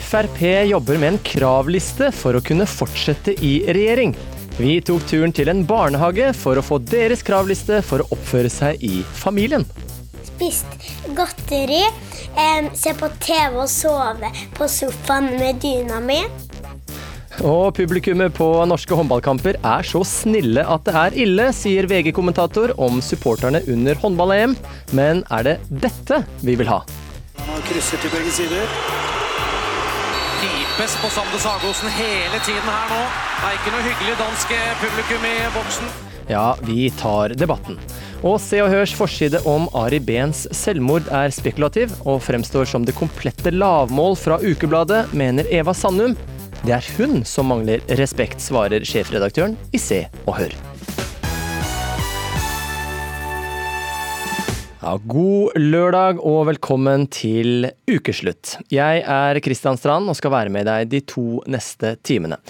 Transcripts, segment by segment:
Frp jobber med en kravliste for å kunne fortsette i regjering. Vi tok turen til en barnehage for å få deres kravliste for å oppføre seg i familien. Spist godteri, eh, se på TV og sove på sofaen med dyna mi. Og publikummet på norske håndballkamper er så snille at det er ille, sier VG-kommentator om supporterne under håndball-EM. Men er det dette vi vil ha? Han krysser til begge sider. Pipes på Sande Sagosen hele tiden her nå. Det er ikke noe hyggelig dansk publikum i boksen. Ja, vi tar debatten. Og Se og Hørs forside om Ari Behns selvmord er spekulativ, og fremstår som det komplette lavmål fra ukebladet, mener Eva Sandum. Det er hun som mangler respekt, svarer sjefredaktøren i Se og Hør. Ja, god lørdag og velkommen til ukeslutt. Jeg er Kristian Strand og skal være med deg de to neste timene.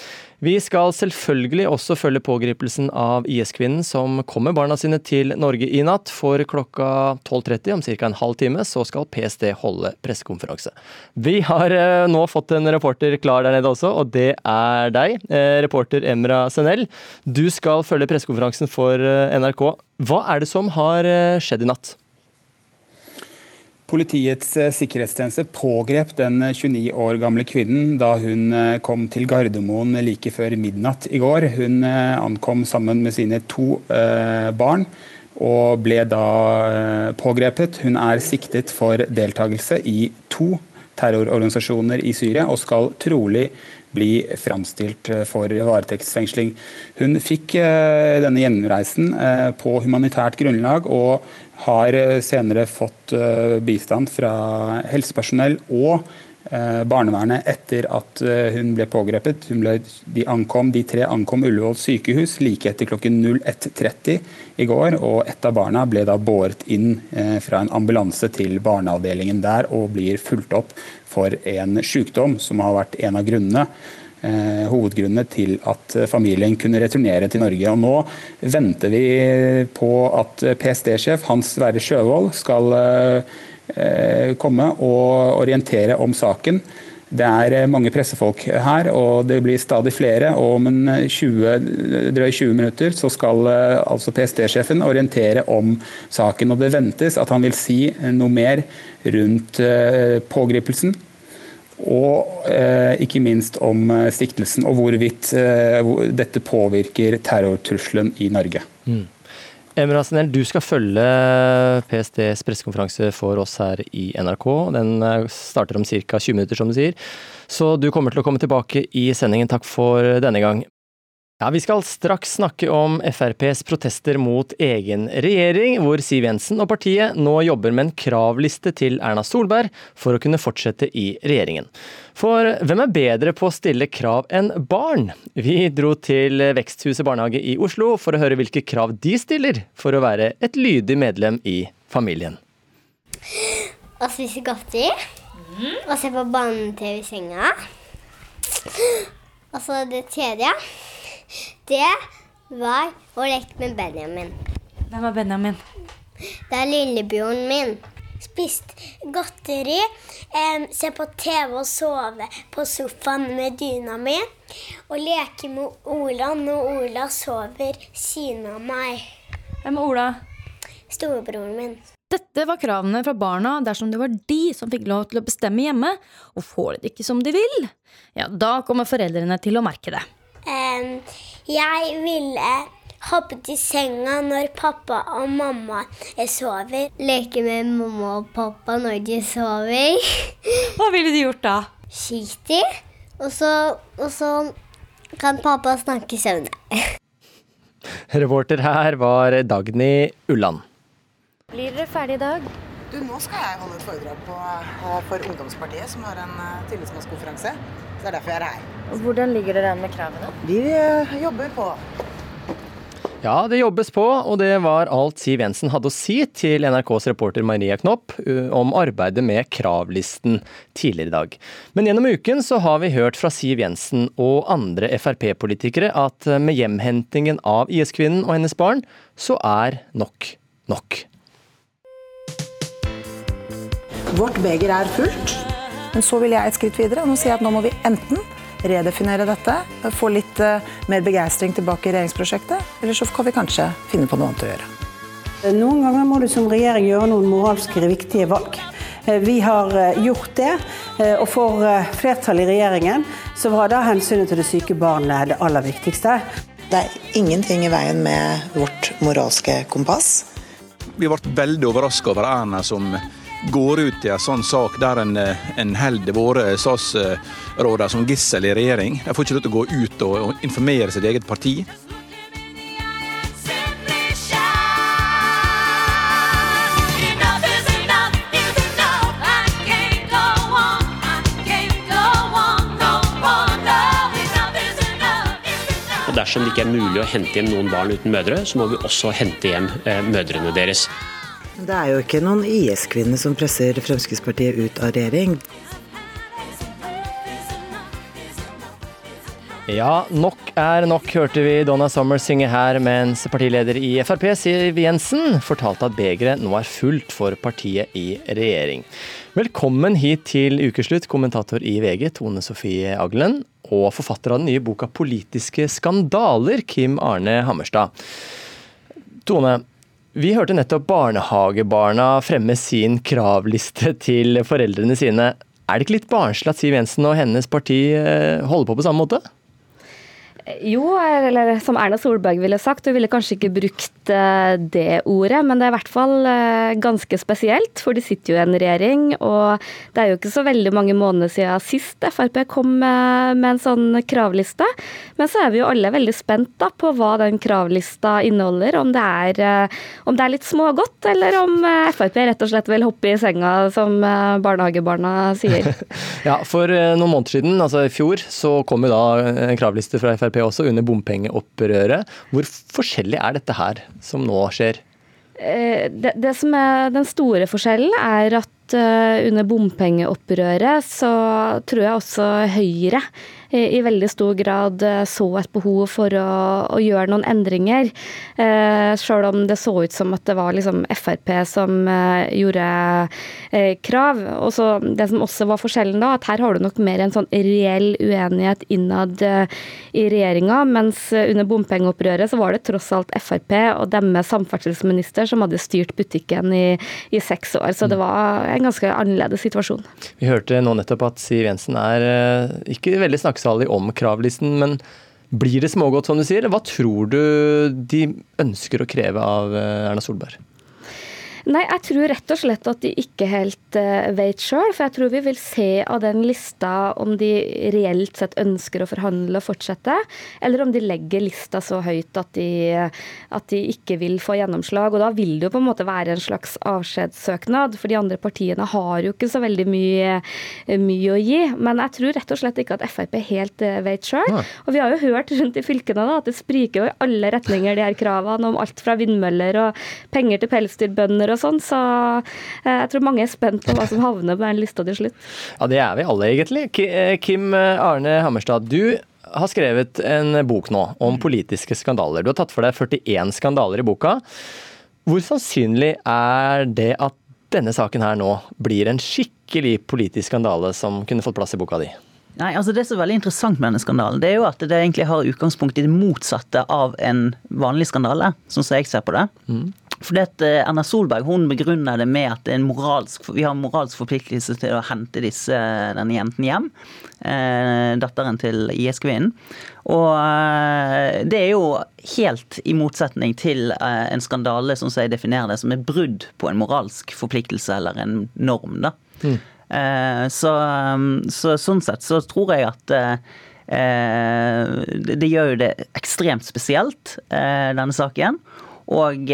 Vi skal selvfølgelig også følge pågripelsen av IS-kvinnen som kom med barna sine til Norge i natt. For klokka 12.30, om ca. en halv time, så skal PST holde pressekonferanse. Vi har eh, nå fått en reporter klar der nede også, og det er deg, eh, reporter Emra Senel. Du skal følge pressekonferansen for eh, NRK. Hva er det som har skjedd i natt? Politiets eh, sikkerhetstjeneste pågrep den 29 eh, år gamle kvinnen da hun eh, kom til Gardermoen like før midnatt i går. Hun ankom sammen med sine to barn og ble da pågrepet. Hun er siktet for deltakelse i to terrororganisasjoner i Syria og skal trolig bli framstilt for varetektsfengsling. Hun fikk denne gjenreisen på humanitært grunnlag og har eh, senere fått eh, bistand fra helsepersonell og eh, barnevernet etter at hun ble pågrepet. Hun ble, de, ankom, de tre ankom Ullevål sykehus like etter klokken 01.30 i går. og Et av barna ble da båret inn fra en ambulanse til barneavdelingen der og blir fulgt opp for en sykdom som har vært en av grunnene hovedgrunnene til at familien kunne returnere til Norge. Og nå venter vi på at PST-sjef Hans Sverre Sjøvold skal eh, komme og orientere om saken. Det er eh, mange pressefolk her, og det blir stadig flere. og Om en 20, drøy 20 minutter så skal eh, altså PST-sjefen orientere om saken. og Det ventes at han vil si noe mer rundt eh, pågripelsen og eh, ikke minst om eh, siktelsen og hvorvidt eh, hvor dette påvirker terrortrusselen i Norge. Mm. Emra Senel, du skal følge PSTs pressekonferanse for oss her i NRK. Den eh, starter om ca. 20 minutter, som du sier. Så du kommer til å komme tilbake i sendingen. Takk for denne gang. Ja, Vi skal straks snakke om FrPs protester mot egen regjering, hvor Siv Jensen og partiet nå jobber med en kravliste til Erna Solberg for å kunne fortsette i regjeringen. For hvem er bedre på å stille krav enn barn? Vi dro til Veksthuset barnehage i Oslo for å høre hvilke krav de stiller for å være et lydig medlem i familien. Å spise godteri. Å Og se på barne-TV i senga. Og så det tredje det var å leke med Benjamin. Hvem er Benjamin? Det er lillebroren min. Spist godteri, eh, se på TV og sove på sofaen med dyna mi. Og leke med Ola når Ola sover siden av meg. Hvem er Ola? Storebroren min. Dette var kravene fra barna dersom det var de som fikk lov til å bestemme hjemme, og får det ikke som de vil. Ja, da kommer foreldrene til å merke det. Um, jeg ville hoppet i senga når pappa og mamma sover. Leke med mamma og pappa når de sover. Hva ville du gjort da? Skiti. Og så, og så kan pappa snakke i søvne. Reporter her var Dagny Ulland. Blir dere ferdig i dag? Du, Nå skal jeg holde et foredrag på, eh, for Ungdomspartiet, som har en eh, tillitsmannskonferanse. Så det er derfor jeg er her. Hvordan ligger dere an med kravene? Vi eh, jobber på. Ja, det jobbes på, og det var alt Siv Jensen hadde å si til NRKs reporter Maria Knopp om arbeidet med kravlisten tidligere i dag. Men gjennom uken så har vi hørt fra Siv Jensen og andre Frp-politikere at med hjemhentingen av IS-kvinnen og hennes barn, så er nok nok. Vårt beger er fullt. Men så vil jeg et skritt videre, og nå sier jeg at nå må vi enten redefinere dette, få litt uh, mer begeistring tilbake i regjeringsprosjektet, eller så kan vi kanskje finne på noe annet å gjøre. Noen ganger må du som regjering gjøre noen moralsk viktige valg. Vi har gjort det, og for flertallet i regjeringen så var da hensynet til det syke barnet det aller viktigste. Det er ingenting i veien med vårt moralske kompass. Vi ble veldig overraska over Erna som går ut i en sånn sak der en, en holder våre statsråder som gissel i regjering. De får ikke lov til å gå ut og informere sitt eget parti. Dersom det ikke er mulig å hente hjem noen barn uten mødre, så må vi også hente hjem eh, mødrene deres. Det er jo ikke noen IS-kvinner som presser Fremskrittspartiet ut av regjering. Ja, nok er nok, hørte vi Donna Summer synge her, mens partileder i Frp, Siv Jensen, fortalte at begeret nå er fullt for partiet i regjering. Velkommen hit til ukeslutt, kommentator i VG, Tone Sofie Aglen, og forfatter av den nye boka 'Politiske skandaler', Kim Arne Hammerstad. Tone, vi hørte nettopp barnehagebarna fremme sin kravliste til foreldrene sine. Er det ikke litt barnslig at Siv Jensen og hennes parti holder på på samme måte? Jo, eller som Erna Solberg ville sagt, hun ville kanskje ikke brukt eh, det ordet, men det er i hvert fall eh, ganske spesielt, for de sitter jo i en regjering, og det er jo ikke så veldig mange måneder siden sist Frp kom med, en sånn kravliste. Men så er vi jo alle veldig spent da, på hva den kravlista inneholder, om det er, eh, om det er litt smågodt, eller om Frp rett og slett vil hoppe i senga, som barnehagebarna sier. ja, for noen måneder siden, altså i fjor, så kom jo da en kravliste fra Frp også, under bompengeopprøret. Hvor forskjellig er dette her, som nå skjer? Det, det som er den store forskjellen, er at under bompengeopprøret så tror jeg også Høyre i veldig stor grad så et behov for å, å gjøre noen endringer. Eh, selv om det så ut som at det var liksom Frp som eh, gjorde eh, krav. Og så Det som også var forskjellen da, at her har du nok mer en sånn reell uenighet innad i regjeringa, mens under bompengeopprøret så var det tross alt Frp og deres samferdselsminister som hadde styrt butikken i, i seks år. Så det var en ganske annerledes situasjon. Vi hørte nå nettopp at Siv Jensen er ikke veldig snakkesalig om kravlisten, men blir det smågodt, som du sier? Hva tror du de ønsker å kreve av Erna Solberg? Nei, jeg tror rett og slett at de ikke helt uh, vet sjøl. For jeg tror vi vil se av den lista om de reelt sett ønsker å forhandle og fortsette, eller om de legger lista så høyt at de, at de ikke vil få gjennomslag. Og da vil det jo på en måte være en slags avskjedssøknad, for de andre partiene har jo ikke så veldig mye, mye å gi. Men jeg tror rett og slett ikke at Frp helt uh, vet sjøl. Og vi har jo hørt rundt i fylkene da, at det spriker jo i alle retninger, de her kravene om alt fra vindmøller og penger til pelsdyrbønder og sånn, så jeg tror mange er spent på hva som havner på den lista til slutt. Ja, det er vi alle egentlig. Kim Arne Hammerstad, du har skrevet en bok nå om politiske skandaler. Du har tatt for deg 41 skandaler i boka. Hvor sannsynlig er det at denne saken her nå blir en skikkelig politisk skandale som kunne fått plass i boka di? Nei, altså Det som er veldig interessant med denne skandalen, det er jo at det egentlig har utgangspunkt i det motsatte av en vanlig skandale, sånn som jeg ser på det. Mm. Fordi at Erna Solberg hun begrunner det med at moralsk, vi har en moralsk forpliktelse til å hente disse, denne jenten hjem. Eh, datteren til IS-kvinnen. Og eh, det er jo helt i motsetning til eh, en skandale som jeg definerer det som er brudd på en moralsk forpliktelse eller en norm. da. Mm. Eh, så, så, sånn sett så tror jeg at eh, det gjør jo det ekstremt spesielt, eh, denne saken. Og,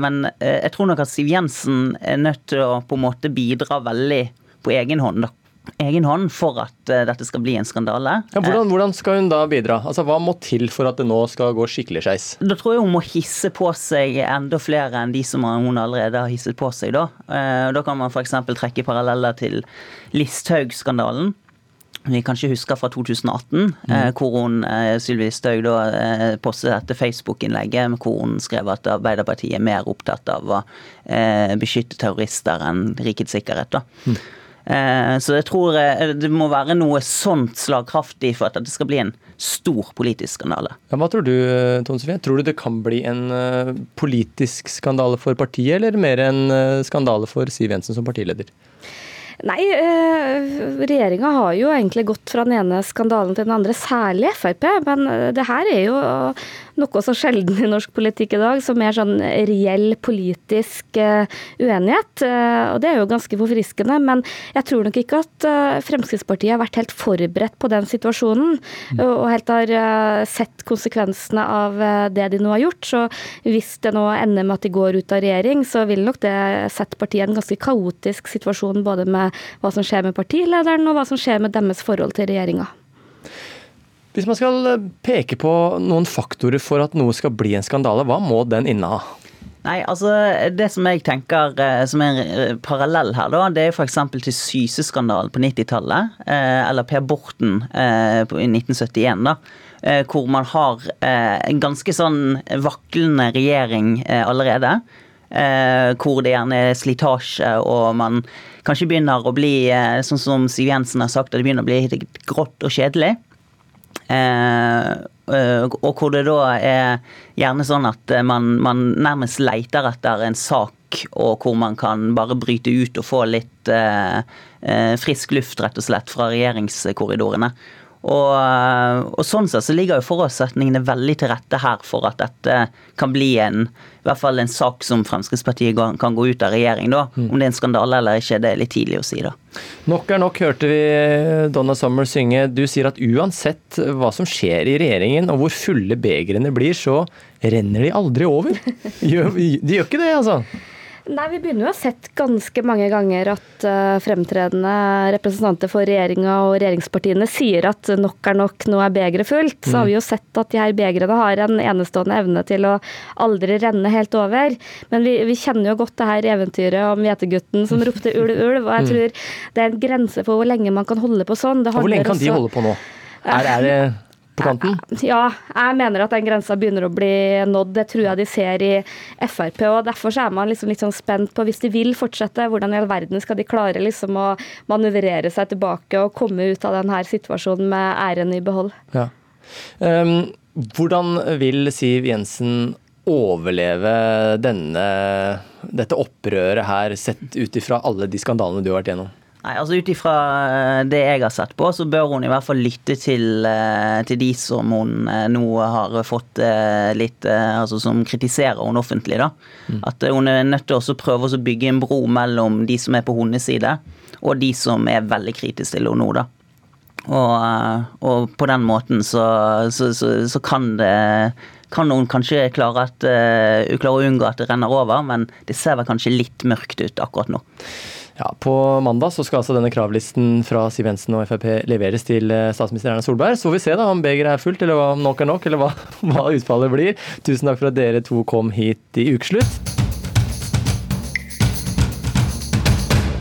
men jeg tror nok at Siv Jensen er nødt til å på en måte bidra veldig på egen hånd. da egen hånd for at uh, dette skal bli en skandale. Ja, hvordan, hvordan, skal hun da bidra? Altså, Hva må til for at det nå skal gå skikkelig skeis? Da tror jeg hun må hisse på seg enda flere enn de som hun allerede har hisset på seg. Da, uh, da kan man f.eks. trekke paralleller til Listhaug-skandalen vi kanskje husker fra 2018, mm. eh, hvor hun, eh, Sylvi Listhaug da eh, postet dette Facebook-innlegget hvor hun skrev at Arbeiderpartiet er mer opptatt av å eh, beskytte terrorister enn rikets sikkerhet. da. Mm. Eh, så jeg tror eh, det må være noe sånt slagkraftig for at det skal bli en stor politisk skandale. Ja, hva tror du, Tone Sofie? Tror du det kan bli en politisk skandale for partiet, eller mer en skandale for Siv Jensen som partileder? Nei, eh, regjeringa har jo egentlig gått fra den ene skandalen til den andre, særlig Frp. Men det her er jo noe så sjelden i norsk politikk i dag, som er sånn reell politisk uh, uenighet. Uh, og det er jo ganske forfriskende, men jeg tror nok ikke at uh, Fremskrittspartiet har vært helt forberedt på den situasjonen, mm. og helt har sett konsekvensene av det de nå har gjort. Så hvis det nå ender med at de går ut av regjering, så vil nok det sette partiet i en ganske kaotisk situasjon, både med hva som skjer med partilederen, og hva som skjer med deres forhold til regjeringa. Hvis man skal eh, peke på noen faktorer for at noe skal bli en skandale, hva må den inneha? Nei, altså Det som jeg tenker eh, som er en eh, parallell her, da, det er f.eks. til Syse-skandalen på 90-tallet. Eller Per Borten i 1971, da. Hvor man har en ganske sånn vaklende regjering allerede. Hvor det gjerne er slitasje, og man kanskje begynner å bli, sånn som Siv Jensen har sagt, det begynner å bli grått og kjedelig. Eh, eh, og hvor det da er gjerne sånn at man, man, nærmest leiter etter en sak, og hvor man kan bare bryte ut og få litt eh, eh frisk luft, rett og slett, fra regjeringskorridorene. Og, og, sånn sett så ligger jo forutsetningene veldig til rette her for at dette kan bli en, i hvert fall en sak som Fremskrittspartiet kan gå ut av regjering, da. Mm. Om det er en skandale eller ikke, det er litt tidlig å si, da. Nok er nok, hørte vi Donna Summer synge. Du sier at uansett hva som skjer i regjeringen og hvor fulle begrene blir, så renner de aldri over. De gjør ikke det, altså? Nei, Vi begynner jo å ha sett ganske mange ganger at uh, fremtredende representanter for regjeringa og regjeringspartiene sier at nok er nok, nå er begeret fullt. Så har vi jo mm. sett at de her begrene har en enestående evne til å aldri renne helt over. Men vi, vi kjenner jo godt det her eventyret om hvetegutten som ropte ulv, ulv. Og jeg mm. tror det er en grense for hvor lenge man kan holde på sånn. hvor lenge kan også... de holde på nå? Er, er det på kanten? Ja, jeg mener at den grensa begynner å bli nådd. Det tror jeg de ser i Frp. og Derfor er man liksom litt sånn spent på, hvis de vil fortsette, hvordan i all verden skal de klare liksom å manøvrere seg tilbake og komme ut av denne situasjonen med æren i behold. Ja. Um, hvordan vil Siv Jensen overleve denne, dette opprøret her, sett ut ifra alle de skandalene du har vært gjennom? Nei, altså Ut ifra eh, det jeg har sett på, så bør hun i hvert fall lytte til, eh, til de som hun eh, nå har fått litt Altså som kritiserer hun offentlig. da. Mm. At hun er nødt til å prøve å bygge en bro mellom de som er på hennes side, og de som er veldig kritiske til henne nå. da. Og, og, på den måten så, så, så, så kan det kan hun kanskje klare, at, uh, klare å unngå at det renner over, men det ser vel kanskje litt mørkt ut akkurat nå. Ja, På mandag så skal altså denne kravlisten fra Siv Jensen og Frp leveres til eh, statsminister Erna Solberg. Så får vi se da om begeret er fullt, eller om nok er nok, eller hva, hva utfallet blir. Tusen takk for at dere to kom hit i ukeslutt.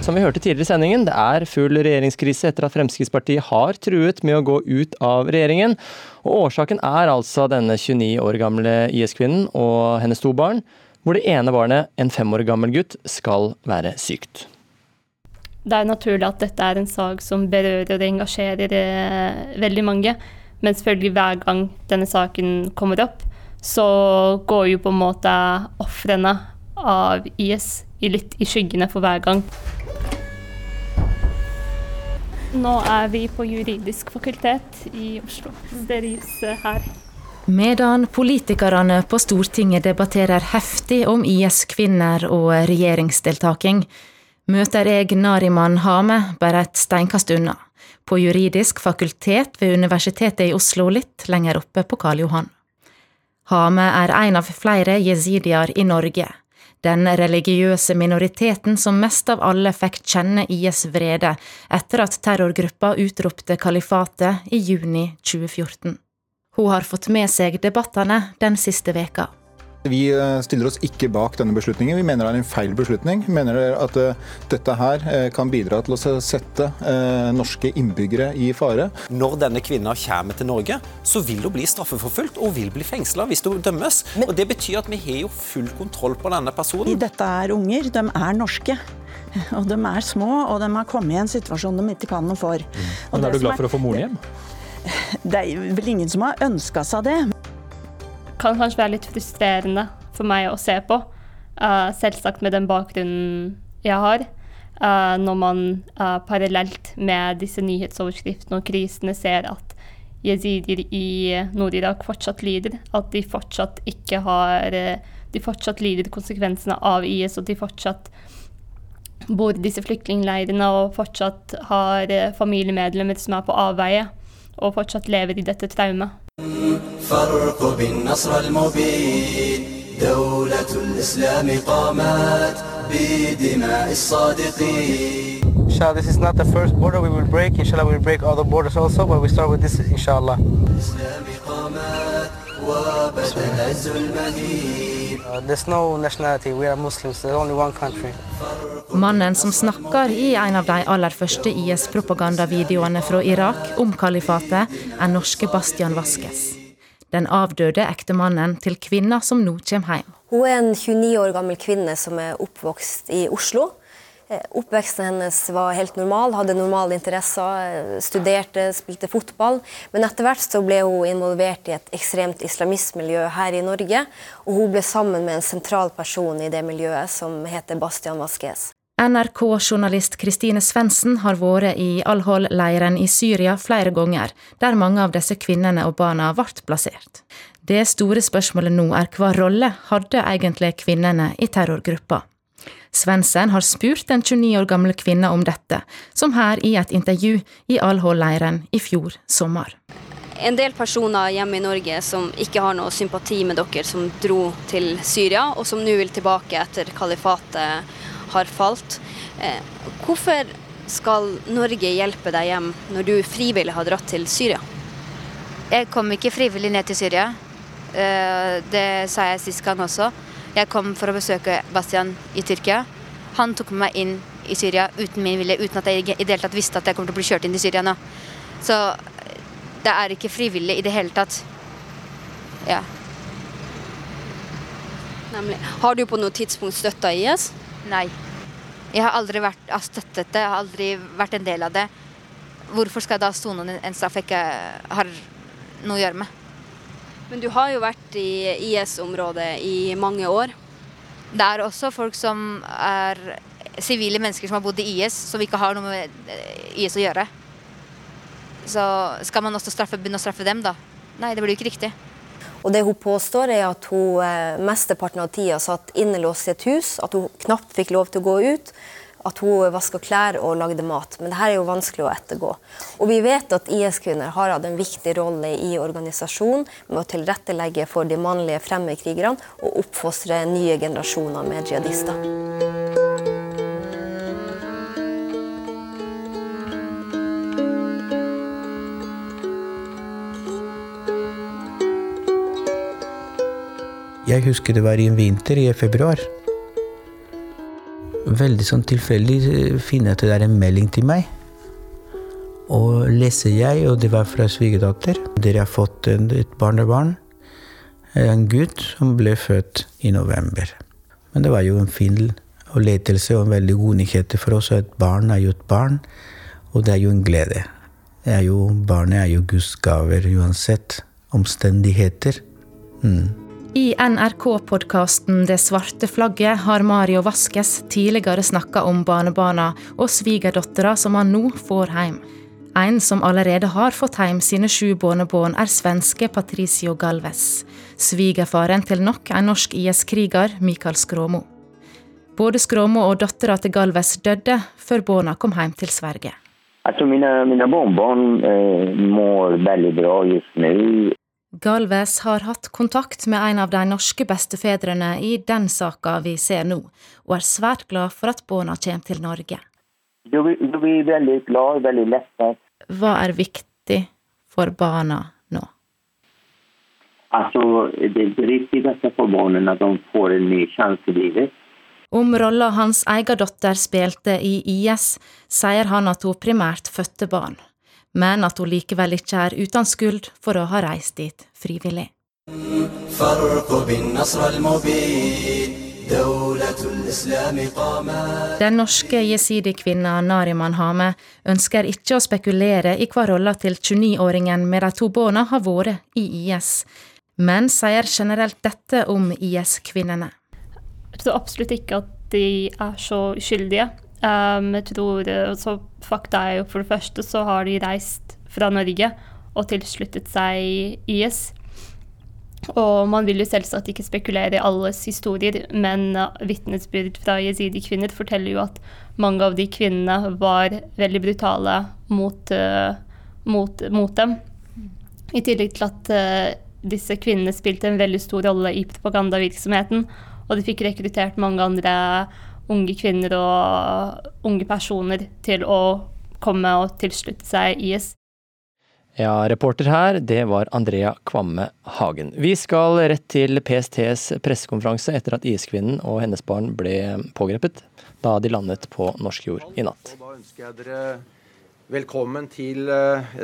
Som vi hørte tidligere i sendingen, det er full regjeringskrise etter at Fremskrittspartiet har truet med å gå ut av regjeringen. Og Årsaken er altså denne 29 år gamle IS-kvinnen og hennes to barn, hvor det ene barnet, en fem år gammel gutt, skal være sykt det er naturlig at dette er en sak som berører og engasjerer eh, veldig mange. Men selvfølgelig hver gang denne saken kommer opp, så går jo på en måte ofrene av IS litt i skyggene for hver gang. Nå er vi på juridisk fakultet i Oslo. Stearinlyset her. Medan politikerne på Stortinget debatterer heftig om IS-kvinner og regjeringsdeltaking, møter jeg Nariman Hame bare et steinkast unna, på juridisk fakultet ved Universitetet i Oslo litt lenger oppe på Karl Johan. Hame er en av flere jesidier i Norge, den religiøse minoriteten som mest av alle fikk kjenne IS vrede etter at terrorgruppa utropte kalifatet i juni 2014. Hun har fått med seg debattene den siste veka. Vi eh, stiller oss ikke bak denne beslutningen. Vi mener det er en feil beslutning. Vi mener at eh, dette her eh, kan bidra til å sette norske innbyggere i fare. Når denne kvinnen kommer til Norge, så vil hun bli straffeforfulgt og vil bli fengsla hvis hun dømmes. Men, og Det betyr at vi har jo full kontroll på denne personen. Dette er unger, de er norske. Og de er små, og de har kommet i en situasjon de ikke kan noe for. Mm. Men Er du glad for å få moren hjem? Det er vel ingen som har ønska seg det kan kanskje være litt frustrerende for meg å se på. Uh, selvsagt med den bakgrunnen jeg har. Uh, når man uh, parallelt med disse nyhetsoverskriftene og krisene ser at jezidier i Nord-Irak fortsatt lider. At de fortsatt ikke har De fortsatt lider konsekvensene av IS, og de fortsatt bor i disse flyktningleirene og fortsatt har familiemedlemmer som er på avveie, og fortsatt lever i dette traumet. فارقب النصر المبين دولة الإسلام قامت بدماء الصادقين Inshallah, this is not the first border we will break. Inshallah, we will break all the borders also, but we start with this, inshallah. Mannen som snakker i en av de aller første IS-propagandavideoene fra Irak om kalifatet, er norske Bastian Vaskes. Den avdøde ektemannen til kvinna som nå kommer hjem. Hun er en 29 år gammel kvinne som er oppvokst i Oslo. Eh, oppveksten hennes var helt normal, hadde normale interesser, eh, studerte, spilte fotball. Men etter hvert så ble hun involvert i et ekstremt islamistmiljø her i Norge. Og hun ble sammen med en sentral person i det miljøet som heter Bastian Vasques. NRK-journalist Kristine Svendsen har vært i Al-Hol-leiren i Syria flere ganger, der mange av disse kvinnene og barna ble plassert. Det store spørsmålet nå er hva rolle hadde egentlig kvinnene i terrorgruppa? Svendsen har spurt den 29 år gamle kvinna om dette, som her i et intervju i Al-Hol-leiren i fjor sommer. En del personer hjemme i Norge som ikke har noe sympati med dere som dro til Syria, og som nå vil tilbake etter kalifatet har falt. Eh, hvorfor skal Norge hjelpe deg hjem når du frivillig har dratt til Syria? Jeg kom ikke frivillig ned til Syria. Eh, det sa jeg sist gang også. Jeg kom for å besøke Bastian i Tyrkia. Han tok meg inn i Syria uten min vilje, uten at jeg i det hele tatt visste at jeg kom til å bli kjørt inn i Syria nå. Så det er ikke frivillig i det hele tatt. Ja. Nemlig. Har du på noe tidspunkt støtta IS? Nei. Jeg har aldri vært, har støttet det, jeg har aldri vært en del av det. Hvorfor skal jeg da sone en straff jeg ikke har noe å gjøre med? Men du har jo vært i IS-området i mange år. Det er også folk som er sivile mennesker som har bodd i IS, som ikke har noe med eh, IS å gjøre. Så skal man også straffe, begynne å straffe dem, da? Nei, det blir jo ikke riktig. Og det hun påstår, er at hun eh, mesteparten av tida satt innelåst i et hus, at hun knapt fikk lov til å gå ut. At hun vaska klær og lagde mat. Men dette er jo vanskelig å ettergå. Og vi vet at IS-kvinner har hatt en viktig rolle i organisasjonen med å tilrettelegge for de mannlige fremmedkrigerne og oppfostre nye generasjoner med jihadister. Jeg husker det var i en vinter i februar. Veldig sånn tilfeldig eh, finner jeg at det er en melding til meg. Og leser jeg, og det var fra svigerdatter. Dere har fått et barnebarn. Eh, en gutt som ble født i november. Men det var jo en fin og letelse og en veldig god nyhet for oss. Et barn er jo et barn, og det er jo en glede. Er jo, barnet er jo Guds gaver uansett omstendigheter. Mm. I NRK-podkasten Det svarte flagget har Mario Vaskes tidligere snakka om barnebarna og svigerdattera som han nå får hjem. En som allerede har fått hjem sine sju barnebarn, er svenske Patricio Galves. Svigerfaren til nok en norsk IS-kriger, Mikael Skråmo. Både Skråmo og dattera til Galves døde før barna kom hjem til Sverige. Altså, mine, mine barnebarn eh, mår veldig bra just nå. Galves har hatt kontakt med en av de norske bestefedrene i den saka vi ser nå, og er svært glad for at barna kommer til Norge. Du blir veldig glad, og veldig lettet. Hva er viktig for barna nå? Altså, det viktigaste för for är at de får en ny sjanse i livet. Om rolla hans egen datter spilte i IS, sier han at hun primært fødte barn, men at hun likevel ikke er uten skyld for å ha reist dit frivillig. Den norske jesidi-kvinna Nariman Hame ønsker ikke å spekulere i hva rolla til 29-åringen med de to barna har vært i IS, men sier generelt dette om IS-kvinnene. Jeg tror absolutt ikke at de er så uskyldige. Um, jeg tror, så Fakta er jo for det første så har de reist fra Norge og tilsluttet seg IS. Og man vil jo selvsagt ikke spekulere i alles historier, men vitnesbyrd fra jesidi-kvinner forteller jo at mange av de kvinnene var veldig brutale mot, uh, mot, mot dem. I tillegg til at uh, disse kvinnene spilte en veldig stor rolle i propagandavirksomheten. Og de fikk rekruttert mange andre unge kvinner og unge personer til å komme og tilslutte seg IS. Ja, reporter her, det var Andrea Kvamme Hagen. Vi skal rett til PSTs pressekonferanse etter at IS-kvinnen og hennes barn ble pågrepet da de landet på norsk jord i natt. Da ønsker jeg dere velkommen til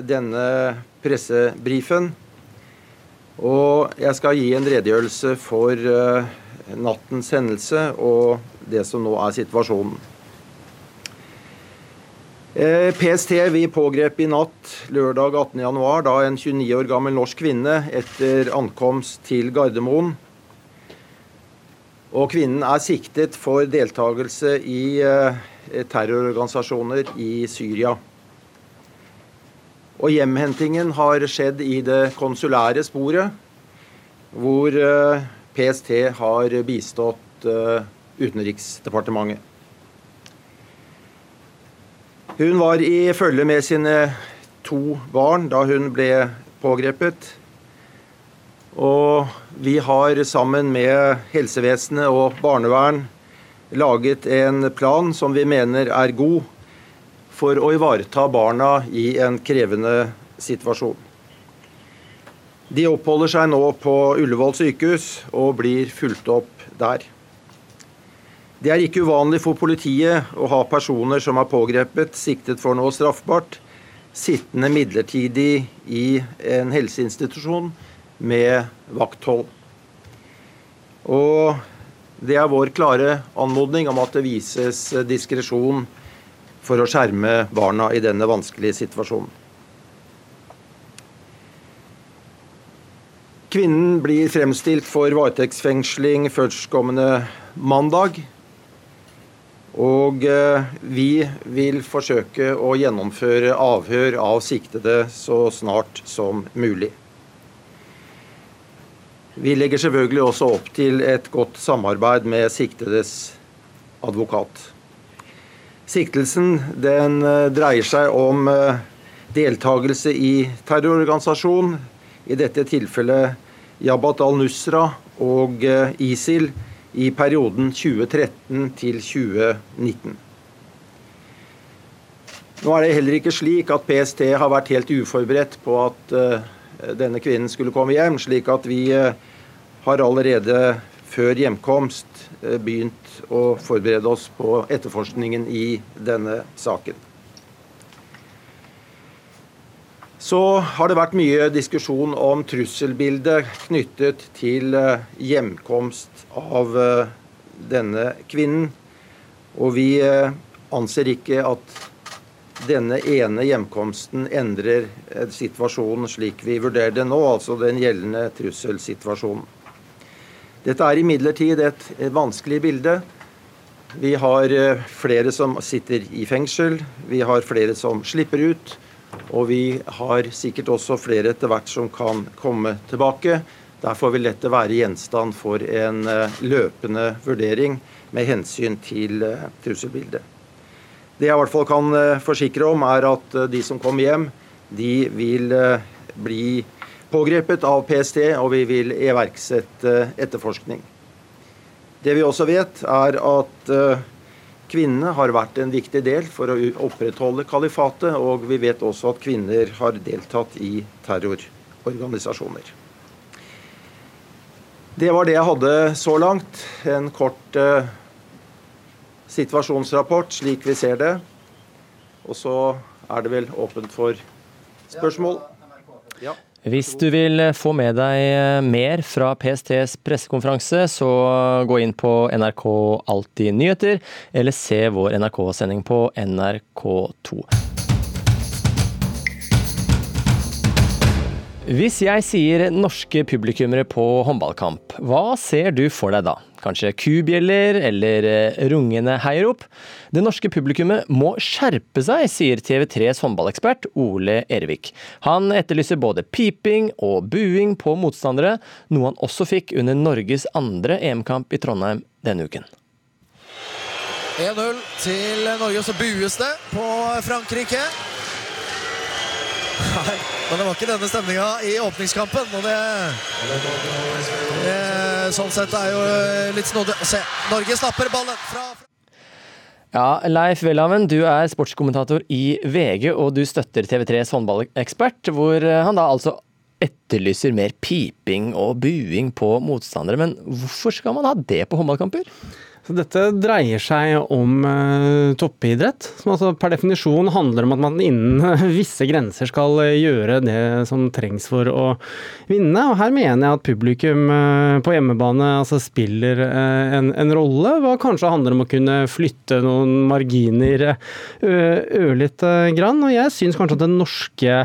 denne pressebrifen. Og jeg skal gi en redegjørelse for nattens hendelse og det som nå er situasjonen. PST vi pågrep i natt lørdag 18.1 da en 29 år gammel norsk kvinne etter ankomst til Gardermoen. Og kvinnen er siktet for deltakelse i terrororganisasjoner i Syria. Og hjemhentingen har skjedd i det konsulære sporet, hvor PST har bistått Utenriksdepartementet. Hun var i følge med sine to barn da hun ble pågrepet. Og vi har sammen med helsevesenet og barnevern laget en plan som vi mener er god for å ivareta barna i en krevende situasjon. De oppholder seg nå på Ullevål sykehus og blir fulgt opp der. Det er ikke uvanlig for politiet å ha personer som er pågrepet, siktet for noe straffbart, sittende midlertidig i en helseinstitusjon med vakthold. Og det er vår klare anmodning om at det vises diskresjon for å skjerme barna i denne vanskelige situasjonen. Kvinnen blir fremstilt for varetektsfengsling førstkommende mandag. Og vi vil forsøke å gjennomføre avhør av siktede så snart som mulig. Vi legger selvfølgelig også opp til et godt samarbeid med siktedes advokat. Siktelsen den dreier seg om deltakelse i terrororganisasjon, i dette tilfellet Jabhat al-Nusra og ISIL, i perioden 2013 til 2019. Nå er det heller ikke slik at PST har vært helt uforberedt på at denne kvinnen skulle komme hjem, slik at vi har allerede før hjemkomst begynt å forberede oss på etterforskningen i denne saken. Så har det vært mye diskusjon om trusselbildet knyttet til hjemkomst av denne kvinnen. Og vi anser ikke at denne ene hjemkomsten endrer situasjonen slik vi vurderer det nå, altså den gjeldende trusselsituasjonen. Dette er imidlertid et vanskelig bilde. Vi har flere som sitter i fengsel, vi har flere som slipper ut. Og vi har sikkert også flere etter hvert som kan komme tilbake. Derfor vil dette være gjenstand for en løpende vurdering med hensyn til trusselbildet. Det jeg i hvert fall kan forsikre om, er at de som kommer hjem, de vil bli pågrepet av PST, og vi vil iverksette etterforskning. Det vi også vet, er at kvinnene har vært en viktig del for å opprettholde kalifatet, og vi vet også at kvinner har deltatt i terrororganisasjoner. Det var det jeg hadde så langt. En kort eh, situasjonsrapport slik vi ser det. Og så er det vel åpent for spørsmål. Ja. Hvis du vil få med deg mer fra PSTs pressekonferanse, så gå inn på NRK Alltid nyheter, eller se vår NRK-sending på NRK2. Hvis jeg sier norske publikummere på håndballkamp, hva ser du for deg da? Kanskje kubjeller eller eh, rungende heiarop? Det norske publikummet må skjerpe seg, sier TV3s håndballekspert Ole Ervik. Han etterlyser både piping og buing på motstandere, noe han også fikk under Norges andre EM-kamp i Trondheim denne uken. 1-0 til Norge, så bues det på Frankrike. Nei, men det var ikke denne stemninga i åpningskampen. Og det, det Sånn sett er jo litt snodig å se. Norge snapper ballen fra ja, Leif Welhaven, du er sportskommentator i VG, og du støtter TV3s håndballekspert, hvor han da altså etterlyser mer piping og buing på motstandere. Men hvorfor skal man ha det på håndballkamper? Så dette dreier seg om uh, toppidrett, som altså per definisjon handler om at man innen visse grenser skal gjøre det som trengs for å vinne. Og her mener jeg at publikum uh, på hjemmebane altså, spiller uh, en, en, rolle. Hva kanskje handler om å kunne flytte noen marginer ørlite grann. Og jeg syns kanskje at den norske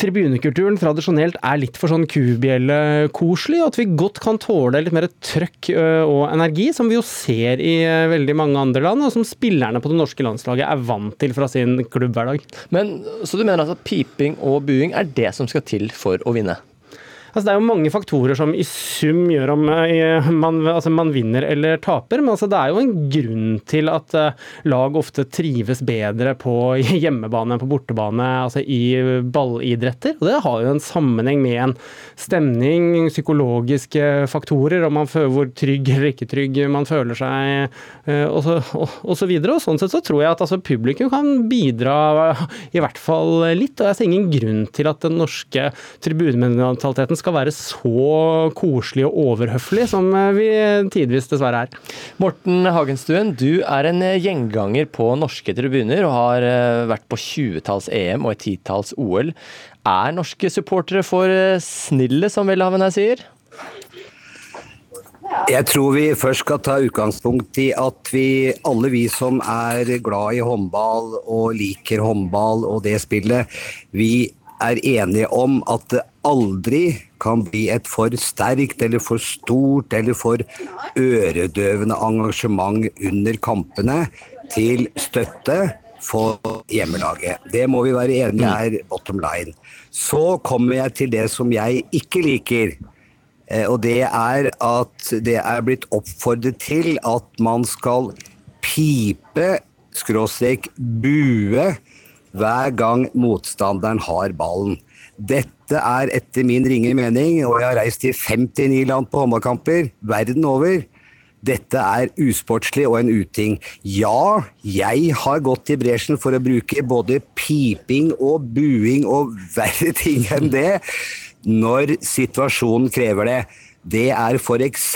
tribunekulturen tradisjonelt er litt for sånn kubjellekoselig, og at vi godt kan tåle litt mer trøkk og energi, som vi jo ser i veldig mange andre land, og som spillerne på det norske landslaget er vant til fra sin klubbhverdag. Men Så du mener altså at piping og buing er det som skal til for å vinne? Altså, det er jo mange faktorer som i sum gjør om eh, man, altså, man vinner eller taper, men altså, det er jo en grunn til at uh, lag ofte trives bedre på hjemmebane enn på bortebane, altså i ballidretter. Og det har jo en sammenheng med en stemning, psykologiske faktorer, om man føler hvor trygg eller ikke trygg man føler seg, og, så, og, og så videre. Og sånn sett så tror jeg at altså, publikum kan bidra i hvert fall litt, og jeg ser ingen grunn til at den norske tribunementaliteten skal være så koselig og overhøflig som eh, vi tidvis dessverre er. Morten Hagenstuen, du er en eh, gjenganger på norske tribuner og har eh, vært på 20-talls EM og et titalls OL. Er norske supportere for snille, som Welhaven her sier? Jeg tror vi først skal ta utgangspunkt i at vi, alle vi som er glad i håndball og liker håndball og det spillet, vi er enige om at det aldri kan bli et for sterkt eller for stort eller for øredøvende engasjement under kampene til støtte for hjemmelaget. Det må vi være enige her, bottom line. Så kommer jeg til det som jeg ikke liker. Eh, og det er at det er blitt oppfordret til at man skal pipe, skråstrek bue, hver gang motstanderen har ballen. Dette er etter min ringe mening, og jeg har reist til 59 land på håndballkamper verden over. Dette er usportslig og en uting. Ja, jeg har gått i bresjen for å bruke både piping og buing og verre ting enn det når situasjonen krever det. Det er f.eks.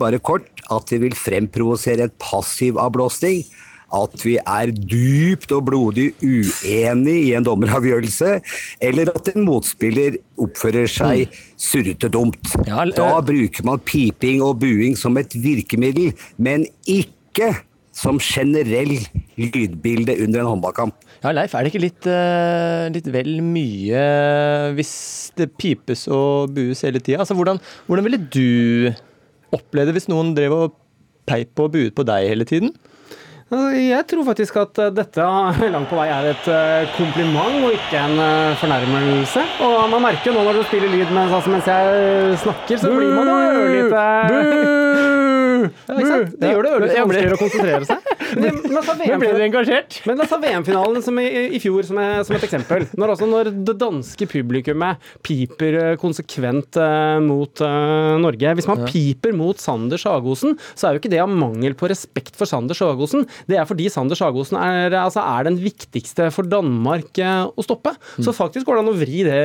bare kort at det vil fremprovosere en passiv avblåsning at vi er dypt og blodig uenig i en dommeravgjørelse, eller at en motspiller oppfører seg mm. surrete dumt. Da bruker man piping og buing som et virkemiddel, men ikke som generell lydbilde under en håndballkamp. Ja, Leif, er det ikke litt, uh, litt vel mye hvis det pipes og bues hele tida? Altså, hvordan, hvordan ville du oppleve det hvis noen drev og peip og buet på deg hele tiden? Jeg tror faktisk at eh, dette langt på vei er et eh, kompliment og ikke en eh, fornærmelse. Og man merker jo nå når du spiller lyd mens, altså, mens jeg snakker, så blir man jo ørlite Ja, ikke sant? Det gjør det øvelse vanskeligere å konsentrere seg. Men. Men la oss ta VM-finalen som i, i fjor som, er, som et eksempel. Når, altså, når det danske publikummet piper konsekvent uh, mot uh, Norge Hvis man piper mot Sander Sagosen, så er jo ikke det av mangel på respekt for Sander Sagosen. Det er fordi Sander Sagosen er, altså, er den viktigste for Danmark uh, å stoppe. Så faktisk går det an å vri det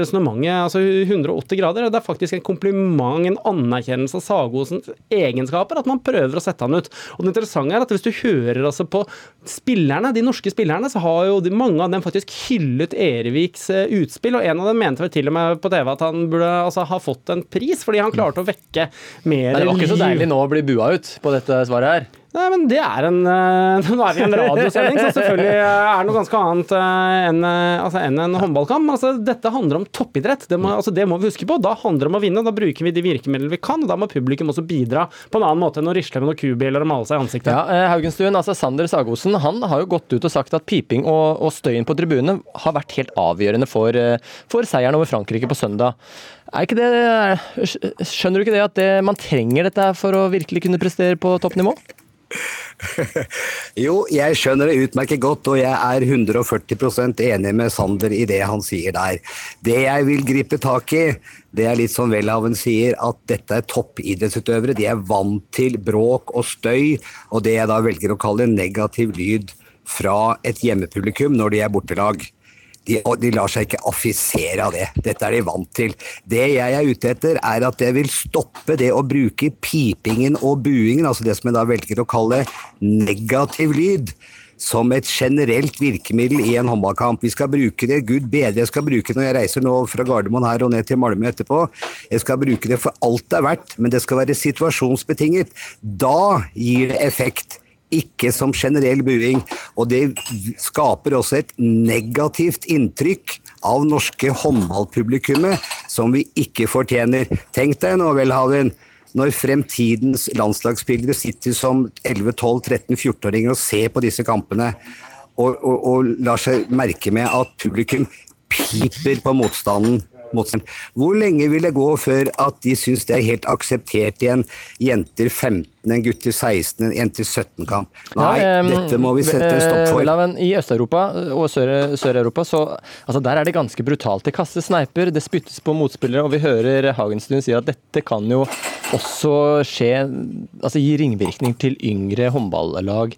resonnementet altså 180 grader. Det er faktisk en kompliment, en anerkjennelse av Sagosens egenskaper, at man prøver å sette han ut. Og det interessante er at hvis du hører altså på spillerne, de norske spillerne, så har jo de, mange av dem faktisk hyllet Ereviks eh, utspill, og en av dem mente vel til og med på TV at han burde altså, ha fått en pris, fordi han klarte å vekke mer liv. det var ikke så deilig nå å bli bua ut på dette svaret her. Nei, men det er en eh, Nå er vi i en radiosending, så selvfølgelig eh, er det noe ganske annet eh, enn altså, enn en håndballkamp. Altså, dette handler om toppidrett. Det må, altså, det må vi huske på. Da handler det om å vinne. Da bruker vi de virkemidlene vi kan, og da må publikum også bidra på en annen måte enn å risle med noen kubiler og male seg i ansiktet. Ja, Haugenstuen, altså Sander Sagosen han har jo gått ut og sagt at piping og, og støyen på tribunene har vært helt avgjørende for, for seieren over Frankrike på søndag. Det, skjønner du ikke det at det, man trenger dette for å virkelig kunne prestere på toppnivå? Jo, jeg skjønner det utmerket godt, og jeg er 140% enig med Sander i det han sier der. Det jeg vil gripe tak i, det er litt som Welhaven sier, at dette er toppidrettsutøvere. De er vant til bråk og støy, og det jeg da velger å kalle negativ lyd fra et hjemmepublikum når de er bortelag. De, de lar seg ikke affisere av det. Dette er de vant til. Det jeg er ute etter, er at jeg vil stoppe det å bruke pipingen og buingen, altså det som jeg da velger å kalle negativ lyd, som et generelt virkemiddel i en håndballkamp. Vi skal bruke det, gud bedre jeg skal bruke det når jeg reiser nå fra Gardermoen her og ned til Malmö etterpå. Jeg skal bruke det for alt det er verdt, men det skal være situasjonsbetinget. Da gir det effekt ikke som generell buing. Og det skaper også et negativt inntrykk av norske håndballpublikummet som vi ikke fortjener. Tenk deg nå, Welhaven, når fremtidens landslagsspillere sitter som 11-12-13-14-åringer og ser på disse kampene og, og, og lar seg merke med at publikum piper på motstanden. Motstand. Hvor lenge vil det gå før at de syns det er helt akseptert i en jenter 15, en gutter 16, en jenter 17-kamp? Nei, Ja, um, dette må vi sette en stopp eh, for. Laven, I Øst-Europa og Sør- Sør-Europa så altså der er det ganske brutalt. Det kastes sneiper, det spyttes på motspillere, og vi hører Hagenstuen si at dette kan jo også skje Altså gi ringvirkning til yngre håndballag.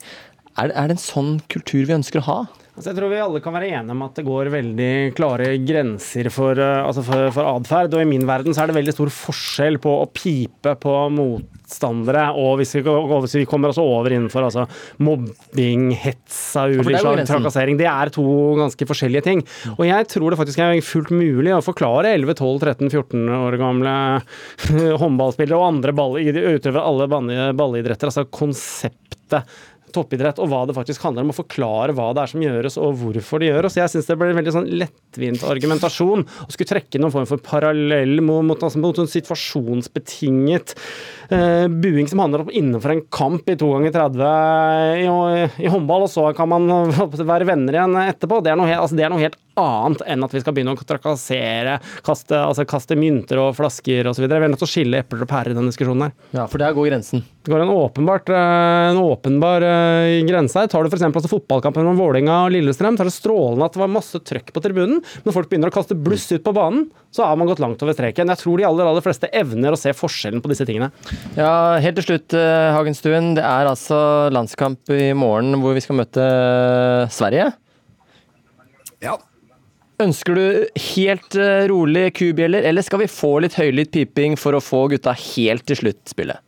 Er, er det en sånn kultur vi ønsker å ha? Altså jeg tror vi alle kan være enige om at det går veldig klare grenser for, uh, altså for, for atferd. Og i min verden så er det veldig stor forskjell på å pipe på motstandere og hvis vi, hvis vi kommer også over innenfor altså, mobbing, hets av Ja, for ulik der går slag, trakassering. Det er to ganske forskjellige ting. Og jeg tror det faktisk er fullt mulig å forklare 11-12-13-14 år gamle håndballspillere og andre ball, utøvere alle ballidretter, altså konseptet toppidrett, og hva det faktisk handler om, å forklare hva det er som gjøres, og hvorfor det gjøres. Jeg syns det ble en veldig sånn lettvint argumentasjon å skulle trekke noen form for parallell mot, mot, altså, mot en situasjonsbetinget buing som handler om innenfor en kamp i to ganger 30 i, i håndball, og så kan man være venner igjen etterpå. Det er, noe, altså, det er noe helt annet enn at vi skal begynne å trakassere, kaste, altså, kaste mynter og flasker osv. Vi er nødt til å skille epler og pærer i denne diskusjonen her. Ja, for der går grensen. Det går en, åpenbart, eh, en åpenbar eh, grense her. Tar du f.eks. Altså fotballkampen mellom Vålerenga og Lillestrøm, så er det strålende at det var masse trøkk på tribunen. Når folk begynner å kaste bluss ut på banen, så har man gått langt over streken. Jeg tror de aller, aller fleste evner å se forskjellen på disse tingene. Ja, Helt til slutt, eh, Hagenstuen. Det er altså landskamp i morgen hvor vi skal møte eh, Sverige. Ja. Ønsker du helt eh, rolig kubjeller, eller skal vi få litt høylytt piping for å få gutta helt til sluttspillet?